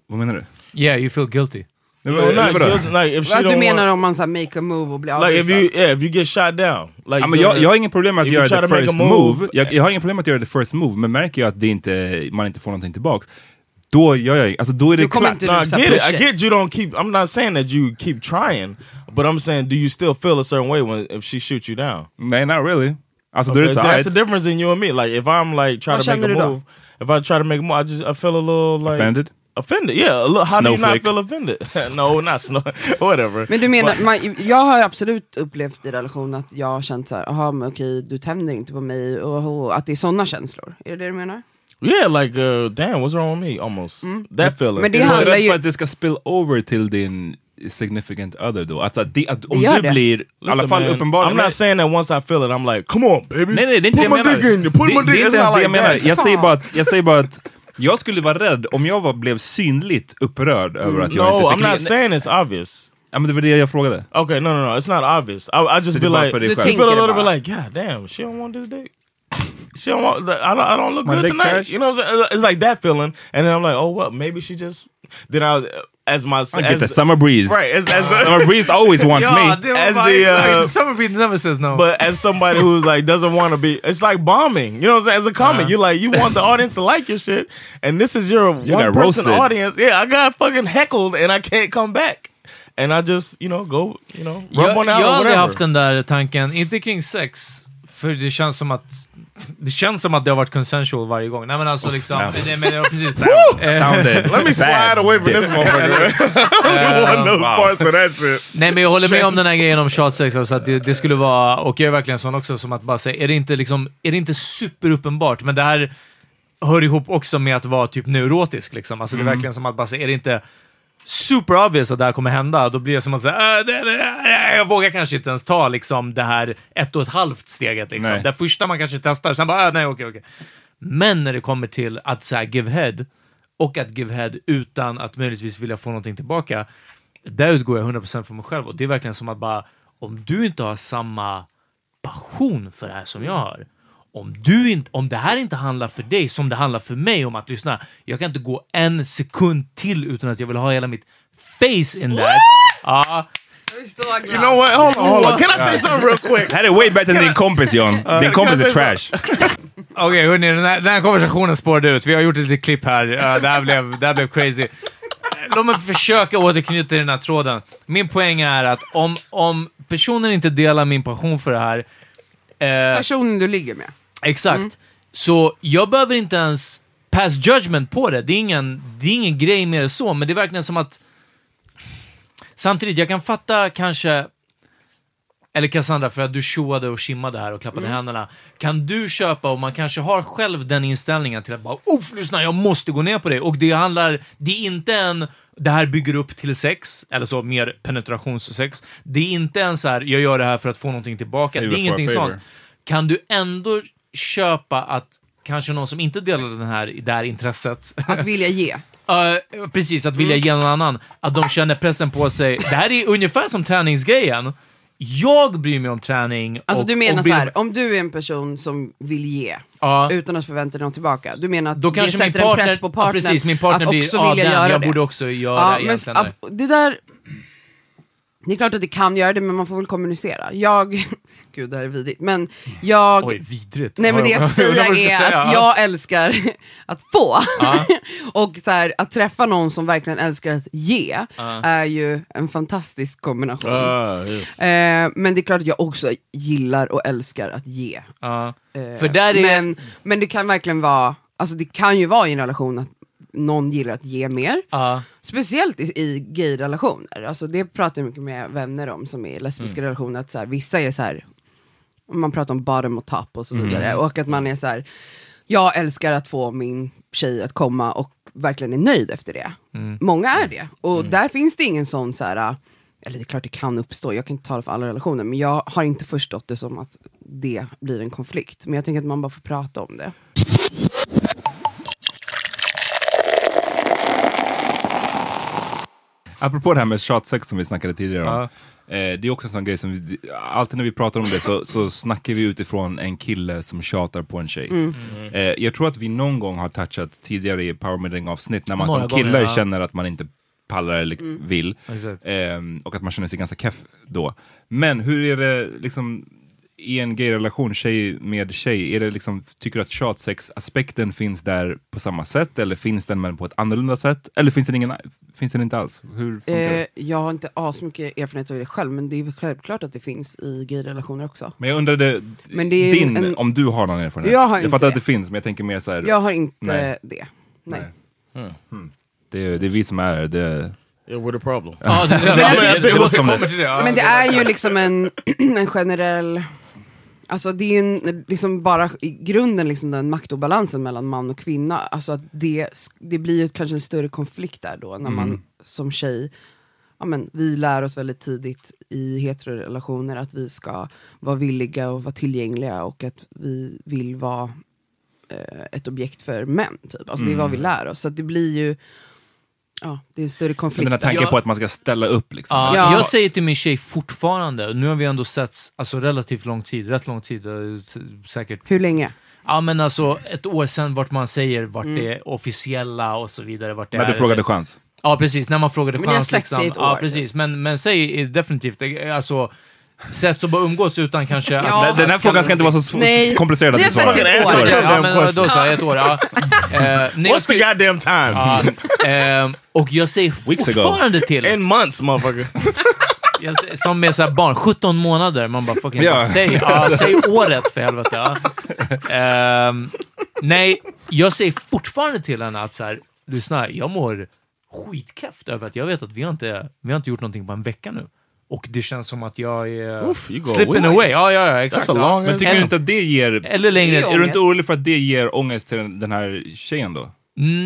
S4: Vad menar du?
S2: Yeah, you feel guilty.
S3: No,
S4: vad-
S3: not
S4: vadå?
S3: guilt, like if she
S5: Att du menar om man så make a move och blir
S3: like if you yeah if you get shot down. Like
S4: Ja, men jag, jag har ingen problem att göra the first move.
S3: move,
S4: Jag, jag har ingen problem att göra the first move, men märker jag att det inte, man inte får någonting tillbaks, då gör jag alltså då är det klart.
S5: inte
S3: No, I get it. I get you don't keep. I'm not saying that you keep trying, but I'm saying do you still feel a certain way when if she shoots you down?
S4: Nej, not really. Alltså då är
S3: Okay,
S4: det
S3: so
S4: så
S3: that's the difference in you and me. Like if I'm like trying to make a move, if I try to make a move, I just I feel a little like
S4: offended.
S3: offended. Yeah, little, how do you not
S4: Snowflake.
S3: feel offended? no, not snow. Whatever.
S5: Men du menar,
S3: But-
S5: man, jag har absolut upplevt i relation att jag har känt så här, aha men okej du tänder inte på mig, och, och att det är sådana känslor. Är det det du menar?
S3: Yeah, like uh, damn, what's wrong with me? Almost that feeling.
S5: Men det handlar ju-
S4: för att det ska spill over till din significant other då? Alltså det, att om
S5: gör
S4: du
S5: det.
S4: blir, i alla
S3: Listen,
S4: fall
S3: man,
S4: uppenbarligen...
S3: I'm not saying that once I feel it, I'm like, come on baby.
S4: Nej, nej, det är inte
S3: put
S4: det jag
S3: my
S4: menar.
S3: dick in you, put
S4: det,
S3: my dick.
S4: det är
S3: It's
S4: inte ens
S3: not
S4: det jag
S3: like
S4: menar.
S3: that.
S4: Jag säger, bara att, jag säger bara att jag skulle vara rädd om jag var, blev synligt upprörd över att jag
S3: No,
S4: inte
S3: I'm
S4: fick
S3: not saying it's obvious.
S4: Ja, men det var det jag frågade.
S3: Okay, no, no, no, it's not obvious. I, I just
S4: Så det
S3: be like. I feel a little bit like, God damn, she don't want this dick. She don't want. I don't. I don't look
S4: My
S3: good
S4: dick
S3: tonight.
S4: trash?
S3: You know, what I'm saying? it's like that feeling, and then I'm like, oh well, maybe she just. Then I, as my
S4: I
S3: as
S4: get the
S3: the-
S4: summer breeze.
S3: right as, as the
S4: Summer breeze always wants me.
S2: det
S3: As
S2: bara
S3: the,
S2: exakt.
S3: uh,
S2: Summerbeat never says no.
S3: But as somebody who's like doesn't want to be, it's like bombing. You know what I'm saying? As a comic,
S4: Uh-huh.
S3: you like you want the audience to like your shit, and this is your
S4: You
S3: one person
S4: roasted.
S3: audience. Yeah, I got fucking heckled, and I can't come back. And I just you know go you know rub
S2: jag,
S3: one out
S2: jag
S3: or
S2: har aldrig
S3: whatever.
S2: haft den där tanken, inte kring sex, för det känns som att det känns som att det har varit consensual varje gång. Nej men alltså liksom, det, men, ja, precis.
S4: Sounded
S3: Let me slide away from this motherfucker. No
S4: wow.
S3: parts of that shit.
S2: Nej men jag håller med om den här grejen om tjatsex, alltså att det, det skulle vara, och jag är verkligen sån också, som att bara säga, är det inte liksom, är det inte superuppenbart, men det här hör ihop också med att vara typ neurotisk liksom. Alltså det är verkligen som att bara säga, är det inte super obvious att det här kommer hända, då blir det som att säga, äh, jag vågar kanske inte ens ta liksom det här ett och ett halvt steget liksom.
S4: Nej.
S2: Det första man kanske testar, sen bara, äh, nej okej okej. Men när det kommer till att så här, give head, och att give head utan att möjligtvis vilja få någonting tillbaka, där utgår jag 100% från mig själv. Och det är verkligen som att bara, om du inte har samma passion för det här som jag har, om, du inte, om det här inte handlar för dig som det handlar för mig om att lyssna, jag kan inte gå en sekund till utan att jag vill ha hela mitt face in that. Ja,
S5: Jag är så glad.
S3: You know what? Hold on, hold on. Can I say something real quick?
S4: Det här är way better än din kompis John. Din kompis är trash.
S2: Okej hörni, den här, den här konversationen spårade ut. Vi har gjort ett litet klipp här. Uh, det, här blev, det här blev crazy. Låt mig försöka återknyta den här tråden. Min poäng är att om, om personen inte delar min passion för det här,
S5: Personen du ligger med.
S2: Exakt. Så jag behöver inte ens pass judgment på det. Det är, ingen, det är ingen grej mer så, men det är verkligen som att... Samtidigt, jag kan fatta kanske... Eller Cassandra, för att du tjoade och kimmade här och klappade händerna. Kan du köpa, och man kanske har själv den inställningen till att bara Uff, lyssna, jag måste gå ner på det. Och det handlar, det är inte en, det här bygger upp till sex, eller så mer penetrationssex. Det är inte en så här, jag gör det här för att få någonting tillbaka.
S4: Favor
S2: det är ingenting sånt. Kan du ändå köpa att kanske någon som inte delar den här, det här intresset,
S5: Att vilja ge.
S2: Uh, precis, att vilja ge någon annan, att de känner pressen på sig. Det här är ungefär som träningsgrejen. Jag bryr mig om träning.
S5: Alltså
S2: och,
S5: du menar så här, om du är en person som vill ge,
S2: Ja.
S5: utan att förvänta dig något tillbaka, du menar att
S2: Då
S5: det sätter
S2: partner,
S5: en press på partnern
S2: ja, precis, min partner
S5: att
S2: blir,
S5: också
S2: ah,
S5: vilja
S2: damn,
S5: göra
S2: jag
S5: det?
S2: borde också göra
S5: Ja, men
S2: egentligen det
S5: där... Det är klart att det kan göra det, men man får väl kommunicera. Jag... Gud, det här är vidrigt. Men jag...
S2: Oj, vidrigt.
S5: Nej men det jag
S2: du ska
S5: är
S2: säga.
S5: att jag älskar att få.
S2: Ja.
S5: och så här, att träffa någon som verkligen älskar att ge
S2: Ja.
S5: är ju en fantastisk kombination.
S3: Ah, yes.
S5: Eh, men det är klart att jag också gillar och älskar att ge. Eh,
S2: För där är...
S5: men, men det kan verkligen vara, alltså det kan ju vara i en relation att någon gillar att ge mer.
S2: Ja.
S5: Speciellt i, i gay-relationer. Alltså det pratar jag mycket med vänner om som är i lesbiska
S2: Mm.
S5: relationer. Att så här, vissa är så här, man pratar om bottom och top och så
S2: Mm.
S5: vidare. Och att man är så här, jag älskar att få min tjej att komma och verkligen är nöjd efter det.
S2: Mm.
S5: Många är det. Och där finns det ingen sån så här, eller det är klart det kan uppstå, jag kan inte tala för alla relationer, men jag har inte förstått det som att det blir en konflikt. Men jag tänker att man bara får prata om det.
S4: Apropå det här med tjatsex som vi snackade tidigare om. Eh, det är också en sån grej som, vi, alltid när vi pratar om det så, så snackar vi utifrån en kille som tjatar på en tjej.
S5: Mm.
S4: Eh, jag tror att vi någon gång har touchat tidigare i power meeting avsnitt när man
S2: Några
S4: som
S2: gånger,
S4: kille
S2: ja.
S4: känner att man inte pallar eller
S5: Mm.
S4: vill.
S2: Exakt.
S4: Ehm, och att man känner sig ganska keff då. Men hur är det liksom i en gay-relation, tjej med tjej, är det liksom, tycker du att tjatsex-aspekten finns där på samma sätt? Eller finns den men på ett annorlunda sätt? Eller finns den, ingen, finns den inte alls? Hur funkar det?
S5: Eh, jag har inte asmycket erfarenhet av det själv, men det är självklart att det finns i gay-relationer också.
S4: Men jag undrade,
S5: Men det är
S4: din,
S5: en-
S4: om du har någon erfarenhet?
S5: Jag har
S4: jag
S5: inte
S4: fattar att
S5: det.
S4: det finns, men jag tänker mer så här.
S5: Jag har inte
S4: Nej.
S5: det. Nej.
S4: Hmm. Det, är, det är vi som är det.
S3: Yeah, we're the problem.
S2: Det, det, det,
S5: alltså-
S2: det, det det.
S5: Men det är ju liksom en, en generell... Alltså det är ju en, liksom bara i grunden liksom den maktobalansen mellan man och kvinna. Alltså att det, det blir ju kanske en större konflikt där då när man
S6: Mm.
S5: som tjej, ja men vi lär oss väldigt tidigt i heterorelationer att vi ska vara villiga och vara tillgängliga och att vi vill vara eh, ett objekt för män. Typ. Alltså det är vad vi
S4: Mm.
S5: lär oss. Så det blir ju, ja det är en större
S4: Men
S5: konflikt.
S4: den här tanken
S5: där.
S4: på att man ska ställa upp liksom.
S2: Ja,
S5: Ja.
S2: Jag säger till min tjej fortfarande, nu har vi ändå sett alltså, relativt lång tid, rätt lång tid, eh, säkert.
S5: Hur länge?
S2: Ja men alltså ett år sedan vart man säger vart
S5: Mm.
S2: det är officiella och så vidare. Vart det
S4: När
S2: är.
S4: du frågade chans?
S2: Ja precis, när man frågade
S5: Men
S2: chans.
S5: i
S2: Liksom.
S5: ett
S2: Ja precis, men, men säg eh, definitivt, eh, alltså sätt så bara umgås utan kanske...
S5: Ja.
S2: att-
S4: Den här frågan ska inte vara så
S5: Nej.
S4: komplicerad att
S5: Det är
S4: besvara.
S5: faktiskt ett år.
S2: Ja, men då så, ett år. Ja. Eh, nej,
S3: What's the goddamn time?
S2: Ja, ehm, och jag säger
S4: Weeks ago.
S2: fortfarande till,
S3: In months, motherfucker.
S2: jag, säger- som med så här barn, 17 månader, man bara fucking,
S4: Ja.
S2: säg, ja, säg året för helvete. Ja. Ehm, nej, jag säger fortfarande till henne att så här, lyssna, jag mår skitkräft över att jag vet att vi har inte, vi har inte gjort någonting på en vecka nu. Och det känns som att jag är
S3: Oof,
S2: slipping
S3: away.
S2: away. Ja, ja, ja, exakt. Ja.
S4: Men tycker du inte att det ger...
S2: Eller längre.
S5: Är
S4: du inte orolig för att det ger ångest till den, den här tjejen då?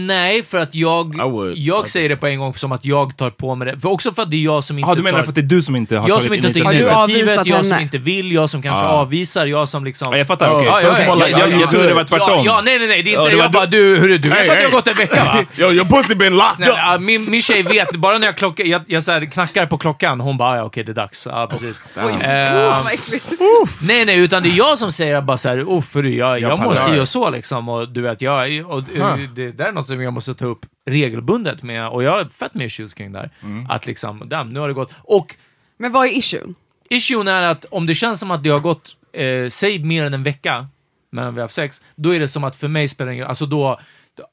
S2: Nej, för att jag,
S3: would.
S2: jag säger det på en gång som att jag tar på mig det. För också för att det är jag som inte
S4: Ja, du menar
S2: tar...
S4: för att det är du som inte har
S2: jag
S4: tagit
S2: som inte har tagit
S5: du
S2: initiativet,
S5: avvisat
S2: jag som inte vill, jag som kanske
S4: Ja.
S2: avvisar, jag som liksom...
S4: Ja, jag fattar,
S3: Oh,
S4: okej.
S2: Ja,
S4: First
S2: ja, ja,
S4: jag,
S2: ja,
S4: jag,
S2: ja.
S4: jag trodde det var tvärtom.
S2: Ja, ja, nej, nej, nej, det är
S4: Ja,
S2: inte...
S4: det var
S2: jag bara,
S4: du-
S2: du, hörru, du vet
S3: Hey,
S2: att det
S3: hey.
S2: har gått en vecka va?
S3: Yo, your pussy been locked up.
S2: min, min tjej vet, bara när jag, klockar, jag, jag så här, knackar på klockan, hon bara, ja, okej, det är dags. Ja, precis.
S5: Oj,
S2: Eh,
S5: oh, vad äckligt.
S2: Nej, nej, utan det är jag som säger bara så här, oh, jag, jag,
S4: Jag
S2: si och så liksom. Och du vet, jag. Det är något som jag måste ta upp regelbundet med, och jag har fett med issues kring det här.
S4: Mm.
S2: Att liksom, damn, nu har det gått. Och
S5: Men vad är issuen?
S2: issuen är att om det känns som att det har gått, eh, säg mer än en vecka mellan vi har haft sex, då är det som att för mig spelar det ingen alltså då,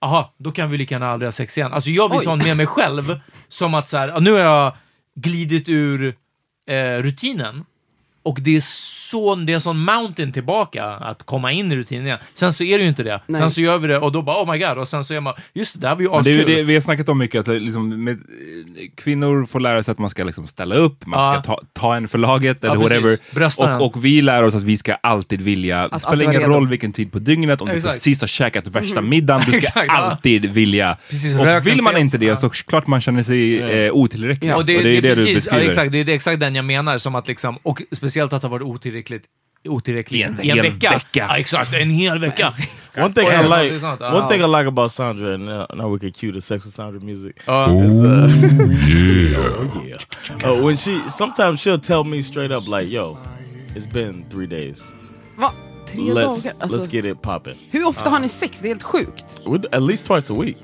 S2: aha, då kan vi lika gärna aldrig ha sex igen. Alltså jag blir
S5: Oj.
S2: sån med mig själv, som att så här, ja, nu har jag glidit ur eh, rutinen, och det är, så, det är en sån mountain tillbaka att komma in i rutinen igen. Sen så är det ju inte det.
S5: Nej.
S2: Sen så gör vi det och då bara oh my god, och sen så är man, just det, det här var ju
S4: Men det
S2: askul.
S4: det, vi har snackat om mycket, att liksom, med, kvinnor får lära sig att man ska liksom ställa upp, man
S2: Ja.
S4: ska ta, ta en för laget eller
S2: Ja,
S4: whatever. Och, och vi lär oss att vi ska alltid vilja, det
S5: alltid
S4: spelar ingen
S5: redo.
S4: roll vilken tid på dygnet, om du
S2: Exakt.
S4: precis har käkat värsta middagen, du ska
S2: Exakt, ja.
S4: alltid vilja.
S2: Precis,
S4: och vill man inte det
S2: ja.
S4: så klart man känner sig eh, otillräcklig.
S5: Ja.
S2: Och det,
S4: och det är det, du
S2: precis,
S4: beskriver.
S2: Ja, exakt, det är det, exakt den jag menar, som att liksom, och speciellt att det har varit otillräckligt otillräcklig
S4: I en
S2: en
S4: hel
S2: vecka.
S4: vecka.
S2: Ja, exakt, en hel vecka.
S3: One thing I like, one thing I like about Sandra, and now, now we can cue the sex with Sandra music.
S2: Ja.
S3: is, uh, oh yeah. Uh, when she sometimes she'll tell me straight up like, "Yo, it's been three days.
S5: Va? Tre
S3: Let's
S5: dagar? Alltså,
S3: let's get it popping.
S5: hur ofta har ni sex? Det är helt sjukt.
S3: At least twice a week.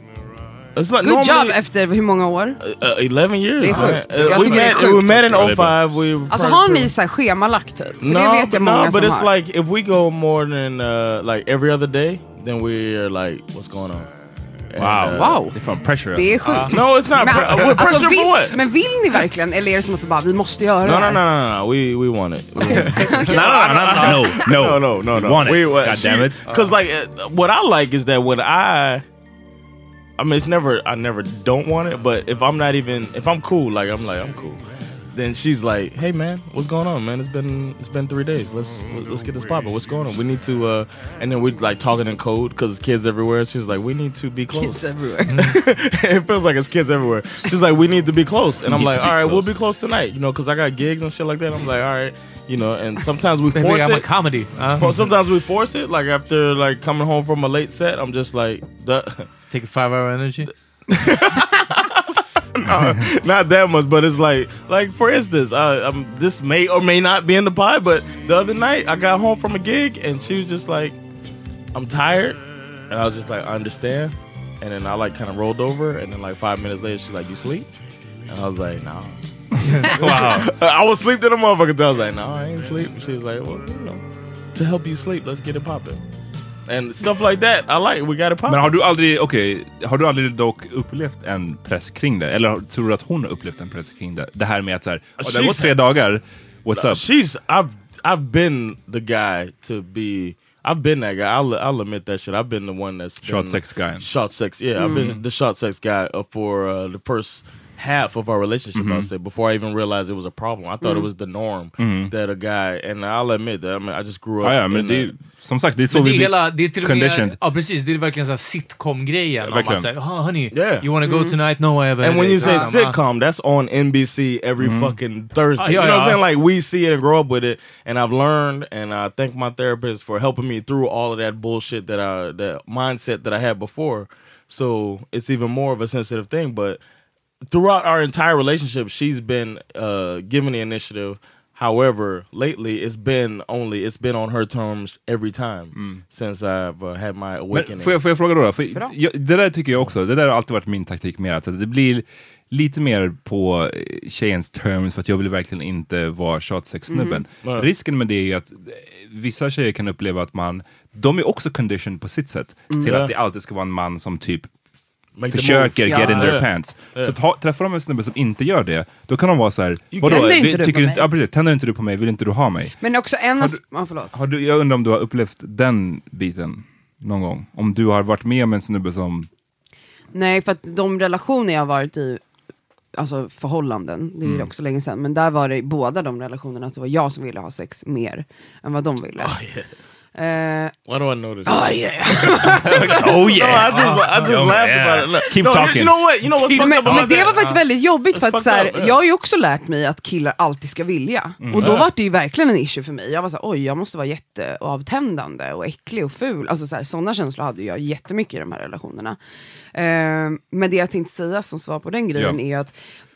S3: It's like
S5: Good job
S3: normally,
S5: efter hur många år?
S3: uh, 11 years.
S5: Det är sjukt.
S3: Uh,
S5: Jag
S3: we,
S5: tycker det är
S3: met,
S5: sjukt.
S3: we met in
S4: Ja, det är bra.
S3: 05. We
S5: Alltså har ni så här schemalagt typ? För
S3: no,
S5: det vet jag
S3: no,
S5: många
S3: but
S5: som
S3: it's
S5: har.
S3: like if we go more than uh, like every other day, then we're like, what's going on? And,
S4: Wow.
S3: uh,
S5: Wow.
S4: Det är fan pressure.
S5: Det är sjukt.
S3: No, it's not.
S5: Men,
S3: pre-
S5: alltså,
S3: pressure
S5: vill,
S3: for what?
S5: men vill ni verkligen? Eller är det som att bara, vi måste göra
S3: No,
S5: det
S3: no,
S5: här?
S3: no, no, no. We we want it. We want it.
S4: No, no, no, no,
S3: no, no, no, no.
S4: Want it.
S3: We, uh,
S4: God damn it.
S3: Because like uh, what I like is that when I, I mean, it's never I never don't want it, but if I'm not even if I'm cool, like I'm like I'm cool, then she's like, hey man, what's going on, man? It's been it's been three days. Let's let's get this popping. What's going on? We need to, uh, and then we like talking in code because kids everywhere. She's like, we need to be close.
S5: Kids everywhere.
S3: it feels like it's kids everywhere. She's like, we need to be close, and I'm like,
S4: to be
S3: all right, we'll be close tonight, you know, because I got gigs and shit like that. I'm like, all right, you know, and sometimes we
S2: Baby,
S3: force
S2: I'm a
S3: it.
S2: comedy. Uh.
S3: For- sometimes we force it. Like after like coming home from a late set, I'm just like, the,
S2: Take a five hour energy.
S3: no, not that much, but it's like, like for instance, uh, um, this may or may not be in the pie, but the other night I got home from a gig and she was just like, "I'm tired," and I was just like, "I understand," and then I like kind of rolled over, and then like five minutes later, she's like, "You sleep?" And I was like, "No."
S4: Wow.
S3: I was sleep to the motherfucker. I was like, "No, I ain't sleep." She was like, "Well, you know, to help you sleep, let's get it popping." And stuff like that, I like. We got it popping.
S4: Men har du aldrig, okej, har du aldrig dock upplevt en press kring det? Eller tror du att hon har upplevt en press kring det? Det här med att så här, "Åh, det har gått tre dagar, what's up?
S3: She's I've I've been the guy to be. I've been that guy. I'll I'll admit that shit. I've been the one that's
S4: Shot
S3: been-
S4: sex guy.
S3: Shot sex. Yeah, I've been the shot sex guy for uh, the first half of our relationship. I'll mm-hmm. say before I even realized it was a problem. I thought it mm. was the norm mm-hmm. that a guy. And I'll admit that. I mean, I just grew up.
S4: Oh, ja, ja, men
S3: in
S4: det
S3: that-
S4: som sagt, det är så
S2: Men det
S4: vi
S2: är,
S4: blir
S2: hela, det är till och med,
S4: conditioned.
S2: ja precis, det är verkligen såhär sitcom-grejen. om
S4: verkligen.
S2: att säga, oh, honey,
S3: Yeah.
S2: you wanna go mm. tonight? No, I have a
S3: And when you say
S2: Liksom,
S3: sitcom, that's on NBC every mm-hmm. fucking Thursday.
S2: Ah, yeah,
S3: you know what I'm saying? Like we see it and grow up with it, and I've learned, and I thank my therapist for helping me through all of that bullshit that I, the mindset that I had before. So it's even more of a sensitive thing. But throughout our entire relationship, she's been uh, given the initiative. However, lately it's been only it's been on her terms every time since I've uh, had my awakening.
S4: Men får jag, får jag fråga då? då? För jag, det där tycker jag också, det där har alltid varit min taktik med att det blir lite mer på eh, tjejens terms för att jag vill verkligen inte vara shotsex-snubben.
S3: Nej.
S4: Risken med det är ju att eh, vissa tjejer kan uppleva att man, de är också conditioned på sitt sätt till
S3: Ja.
S4: att det alltid ska vara en man som typ
S3: Make the
S4: försöker get in their pants. Så att ha, träffar de en snubbe som inte gör det, då kan de vara så här, vadå,
S5: Tänder inte
S4: vi-
S5: du
S4: tycker
S5: på
S4: du
S5: mig?"
S4: Ja precis, tänder inte du på mig, vill inte du ha mig?
S5: Men också en...
S4: Har du-
S5: Ja, förlåt.
S4: Har du, jag undrar om du har upplevt den biten någon gång? Om du har varit med om en snubbe som...
S5: Nej, för att de relationer jag har varit i, alltså förhållanden, det är
S4: Mm.
S5: ju också länge sedan, men där var det i båda de relationerna att det var jag som ville ha sex mer än vad de ville. Eh,
S3: Why do I know this?
S5: oh yeah!
S4: Oh
S3: No, I just, I just
S4: Oh,
S3: laughed
S4: yeah.
S3: about it. Look,
S4: Keep
S3: no,
S4: talking.
S3: You know what? You know what's
S5: men, men det var faktiskt väldigt jobbigt för att så här,
S3: yeah.
S5: jag har ju också lärt mig att killar alltid ska vilja.
S4: Mm.
S5: Och då var det ju verkligen en issue för mig. Jag var såhär, oj jag måste vara jätteavtändande och äcklig och ful. Alltså så här, sådana känslor hade jag jättemycket i de här relationerna. Eh, men det jag tänkte säga som svar på den grejen
S4: Ja.
S5: är att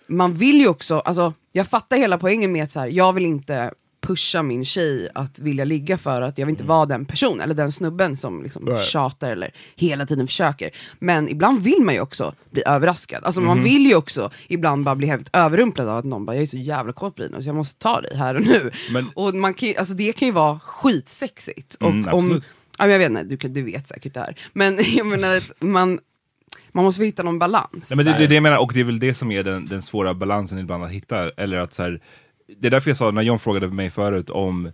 S5: man vill ju också, alltså jag fattar hela poängen med att så här, jag vill inte pusha min tjej att vilja ligga för att jag vill inte vara den personen, eller den snubben som liksom
S3: Right.
S5: tjatar eller hela tiden försöker. Men ibland vill man ju också bli överraskad. Alltså man vill ju också ibland bara bli helt överrumplad av att någon bara, jag är så jävla kåt på dig nu så jag måste ta dig här och nu.
S4: Men-
S5: Och man kan, alltså det kan ju vara skitsexigt. Och
S4: Mm,
S5: om, ja, jag vet inte, du, kan- du vet säkert det här. Men jag menar att man, man måste hitta någon balans.
S4: Nej, men det, det är det jag menar, och det är väl det som är den, den svåra balansen ibland att hitta. Eller att så här, det är därför jag sa, när John frågade mig förut om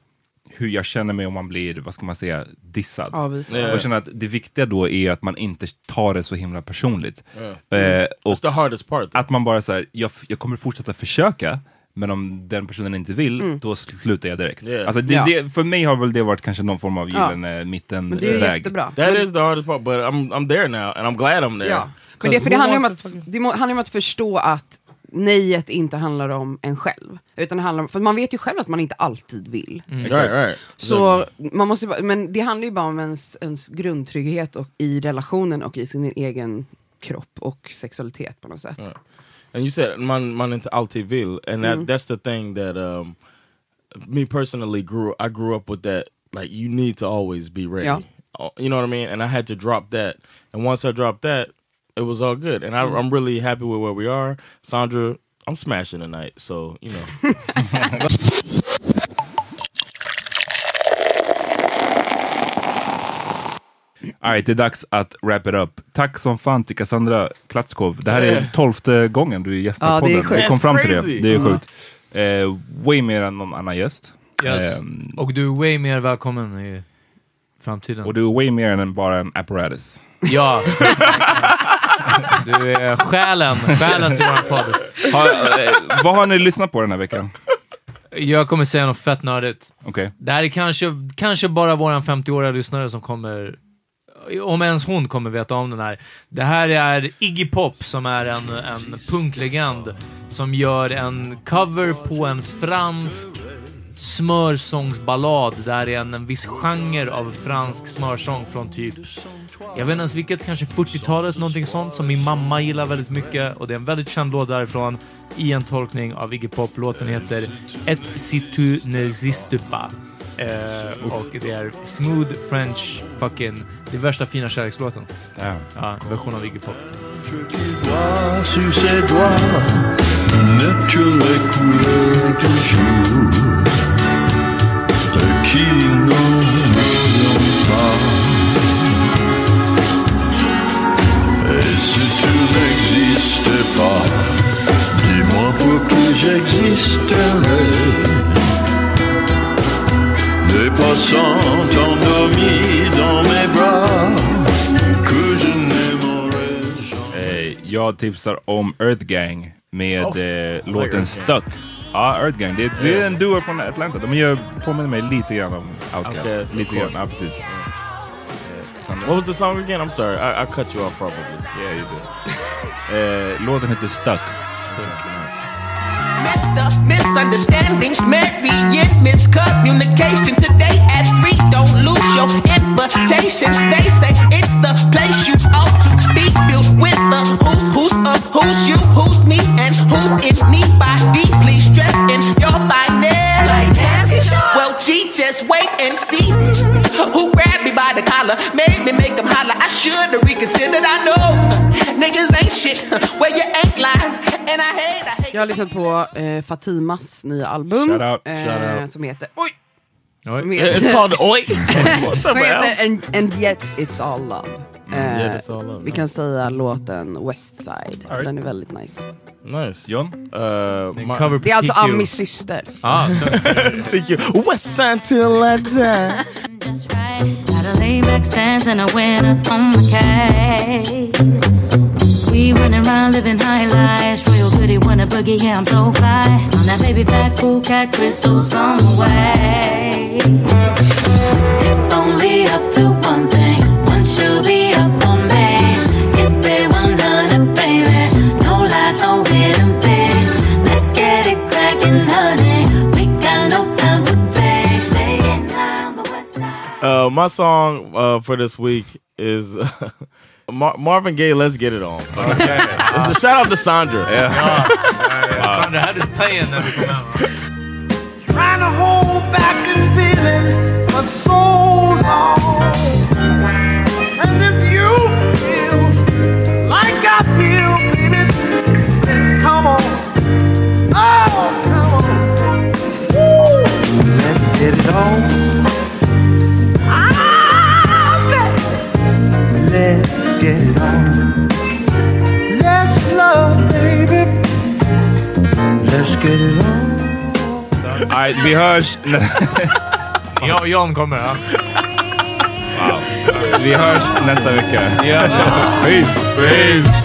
S4: hur jag känner mig om man blir, vad ska man säga, dissad.
S5: Avvisad.
S4: Och jag känner att det viktiga då är att man inte tar det så himla personligt. Eh, och
S3: It's the hardest part.
S4: att man bara säger jag, jag kommer fortsätta försöka, men om den personen inte vill, då slutar jag direkt.
S3: Yeah.
S4: Alltså det,
S5: Ja.
S4: det, för mig har väl det varit kanske någon form av
S5: Ja.
S4: given eh,
S5: det är
S4: mittenväg.
S5: jättebra.
S3: That
S5: men,
S3: is the hardest part, but I'm I'm there now, and I'm glad I'm there.
S5: Ja. Men det, för det handlar, om att, det handlar om att förstå att nejet inte handlar om en själv. Utan det handlar om, för man vet ju själv att man inte alltid vill.
S3: Right, right.
S5: Så man måste, men det handlar ju bara om ens, ens grundtrygghet och, i relationen och i sin egen kropp och sexualitet på något sätt.
S3: And you said man man inte alltid vill, and that that's the thing that um, me personally grew. I grew up with that. Like you need to always be ready.
S5: Yeah.
S3: Uh, You know what I mean? And I had to drop that. And once I dropped that, it was all good. And I, I'm really happy with where we are. Sandra, I'm smashing tonight. So you know.
S4: Alright, det är dags att wrap it up. Tack som fan till Cassandra Klatskov. Det här är tolfte gången du gästar
S5: Ja, det är
S4: podden. Vi kom fram till det. Det är
S5: crazy.
S4: sjukt. Eh, way mer än någon annan gäst.
S2: Yes.
S4: Ehm,
S2: Och du är way mer välkommen i framtiden.
S4: och du är way mer än bara en apparatus.
S2: Ja. du är själen, själen till vår podd.
S4: Ha, eh, vad har ni lyssnat på den här veckan?
S2: Jag kommer säga något fett nördigt.
S4: Okej.
S2: Det här är kanske, kanske bara våran 50-åriga lyssnare som kommer, om ens hon kommer veta om den här. Det här är Iggy Pop som är en, en punklegend som gör en cover på en fransk smörsångsballad där är en, en viss genre av fransk smörsång från typ, jag vet inte ens vilket, kanske 40-talet, någonting sånt som min mamma gillar väldigt mycket och det är en väldigt känd låt därifrån i en tolkning av Iggy Pop. Låten heter Et si tu n'existes pas. Eh, och det är smooth French fucking, det är värsta fina kärlekslåten.
S4: Damn.
S2: Ja, version av Iggy Pop.
S6: Vois qui nous n'oublions pas. Et si tu n'existais pas, dis-moi pour qui j'existerais. Des passants endormis dans mes bras que je n'aimerais
S4: Eh, jag tipsar om Earth Gang med
S3: Oh,
S4: eh, låten Stuck. Ja, Earth Gang. Det, det är en duo från Atlanta. De gör, påminner mig lite grann om Outkast.
S3: Outkast, of
S4: lite grann, ja precis.
S3: What was the song again? I'm sorry, I, I cut you off probably.
S4: Yeah, you did. eh, låten heter Stuck.
S7: Messed up misunderstandings, marrying miscommunication. Today at three, don't lose your invitations. They
S5: har lyssnat på eh, Fatimas nya album.
S3: Shout out,
S5: eh,
S3: shout out.
S5: Som heter... Oj!
S2: Oj.
S5: Som heter,
S3: It's called the
S5: som heter and, and yet it's all love.
S3: Mm,
S5: Eh,
S3: Yet It's All Love,
S5: Vi kan säga låten West Side. för Den är väldigt nice.
S3: Nice.
S4: John?
S3: Uh,
S2: cover
S5: Det är alltså. Amis syster.
S2: Ah,
S3: Thank you. West side till I die.
S8: Got a laid back stance and I went up on my case. We around living high lives. Wanna boogie, yeah, I'm so fly. On that baby fat cool cat crystal. If only up to one thing, be up on me. Me 100, baby. No lies, no hidden face. Let's get it crackin', honey. We got no time to. Staying the west side.
S3: Uh, my song uh, for this week is Mar- Marvin Gaye. Let's get it on.
S4: Okay.
S3: It's a shout out to Sandra.
S4: Yeah.
S2: Sandra had this playing när vi kom hem.
S6: Trying to hold back this feeling for so long. Let's get it on.
S4: Alright, vi hörs...
S2: Ja, Jan kommer. Ja.
S4: wow. Vi hörs nästa vecka. Peace! Peace!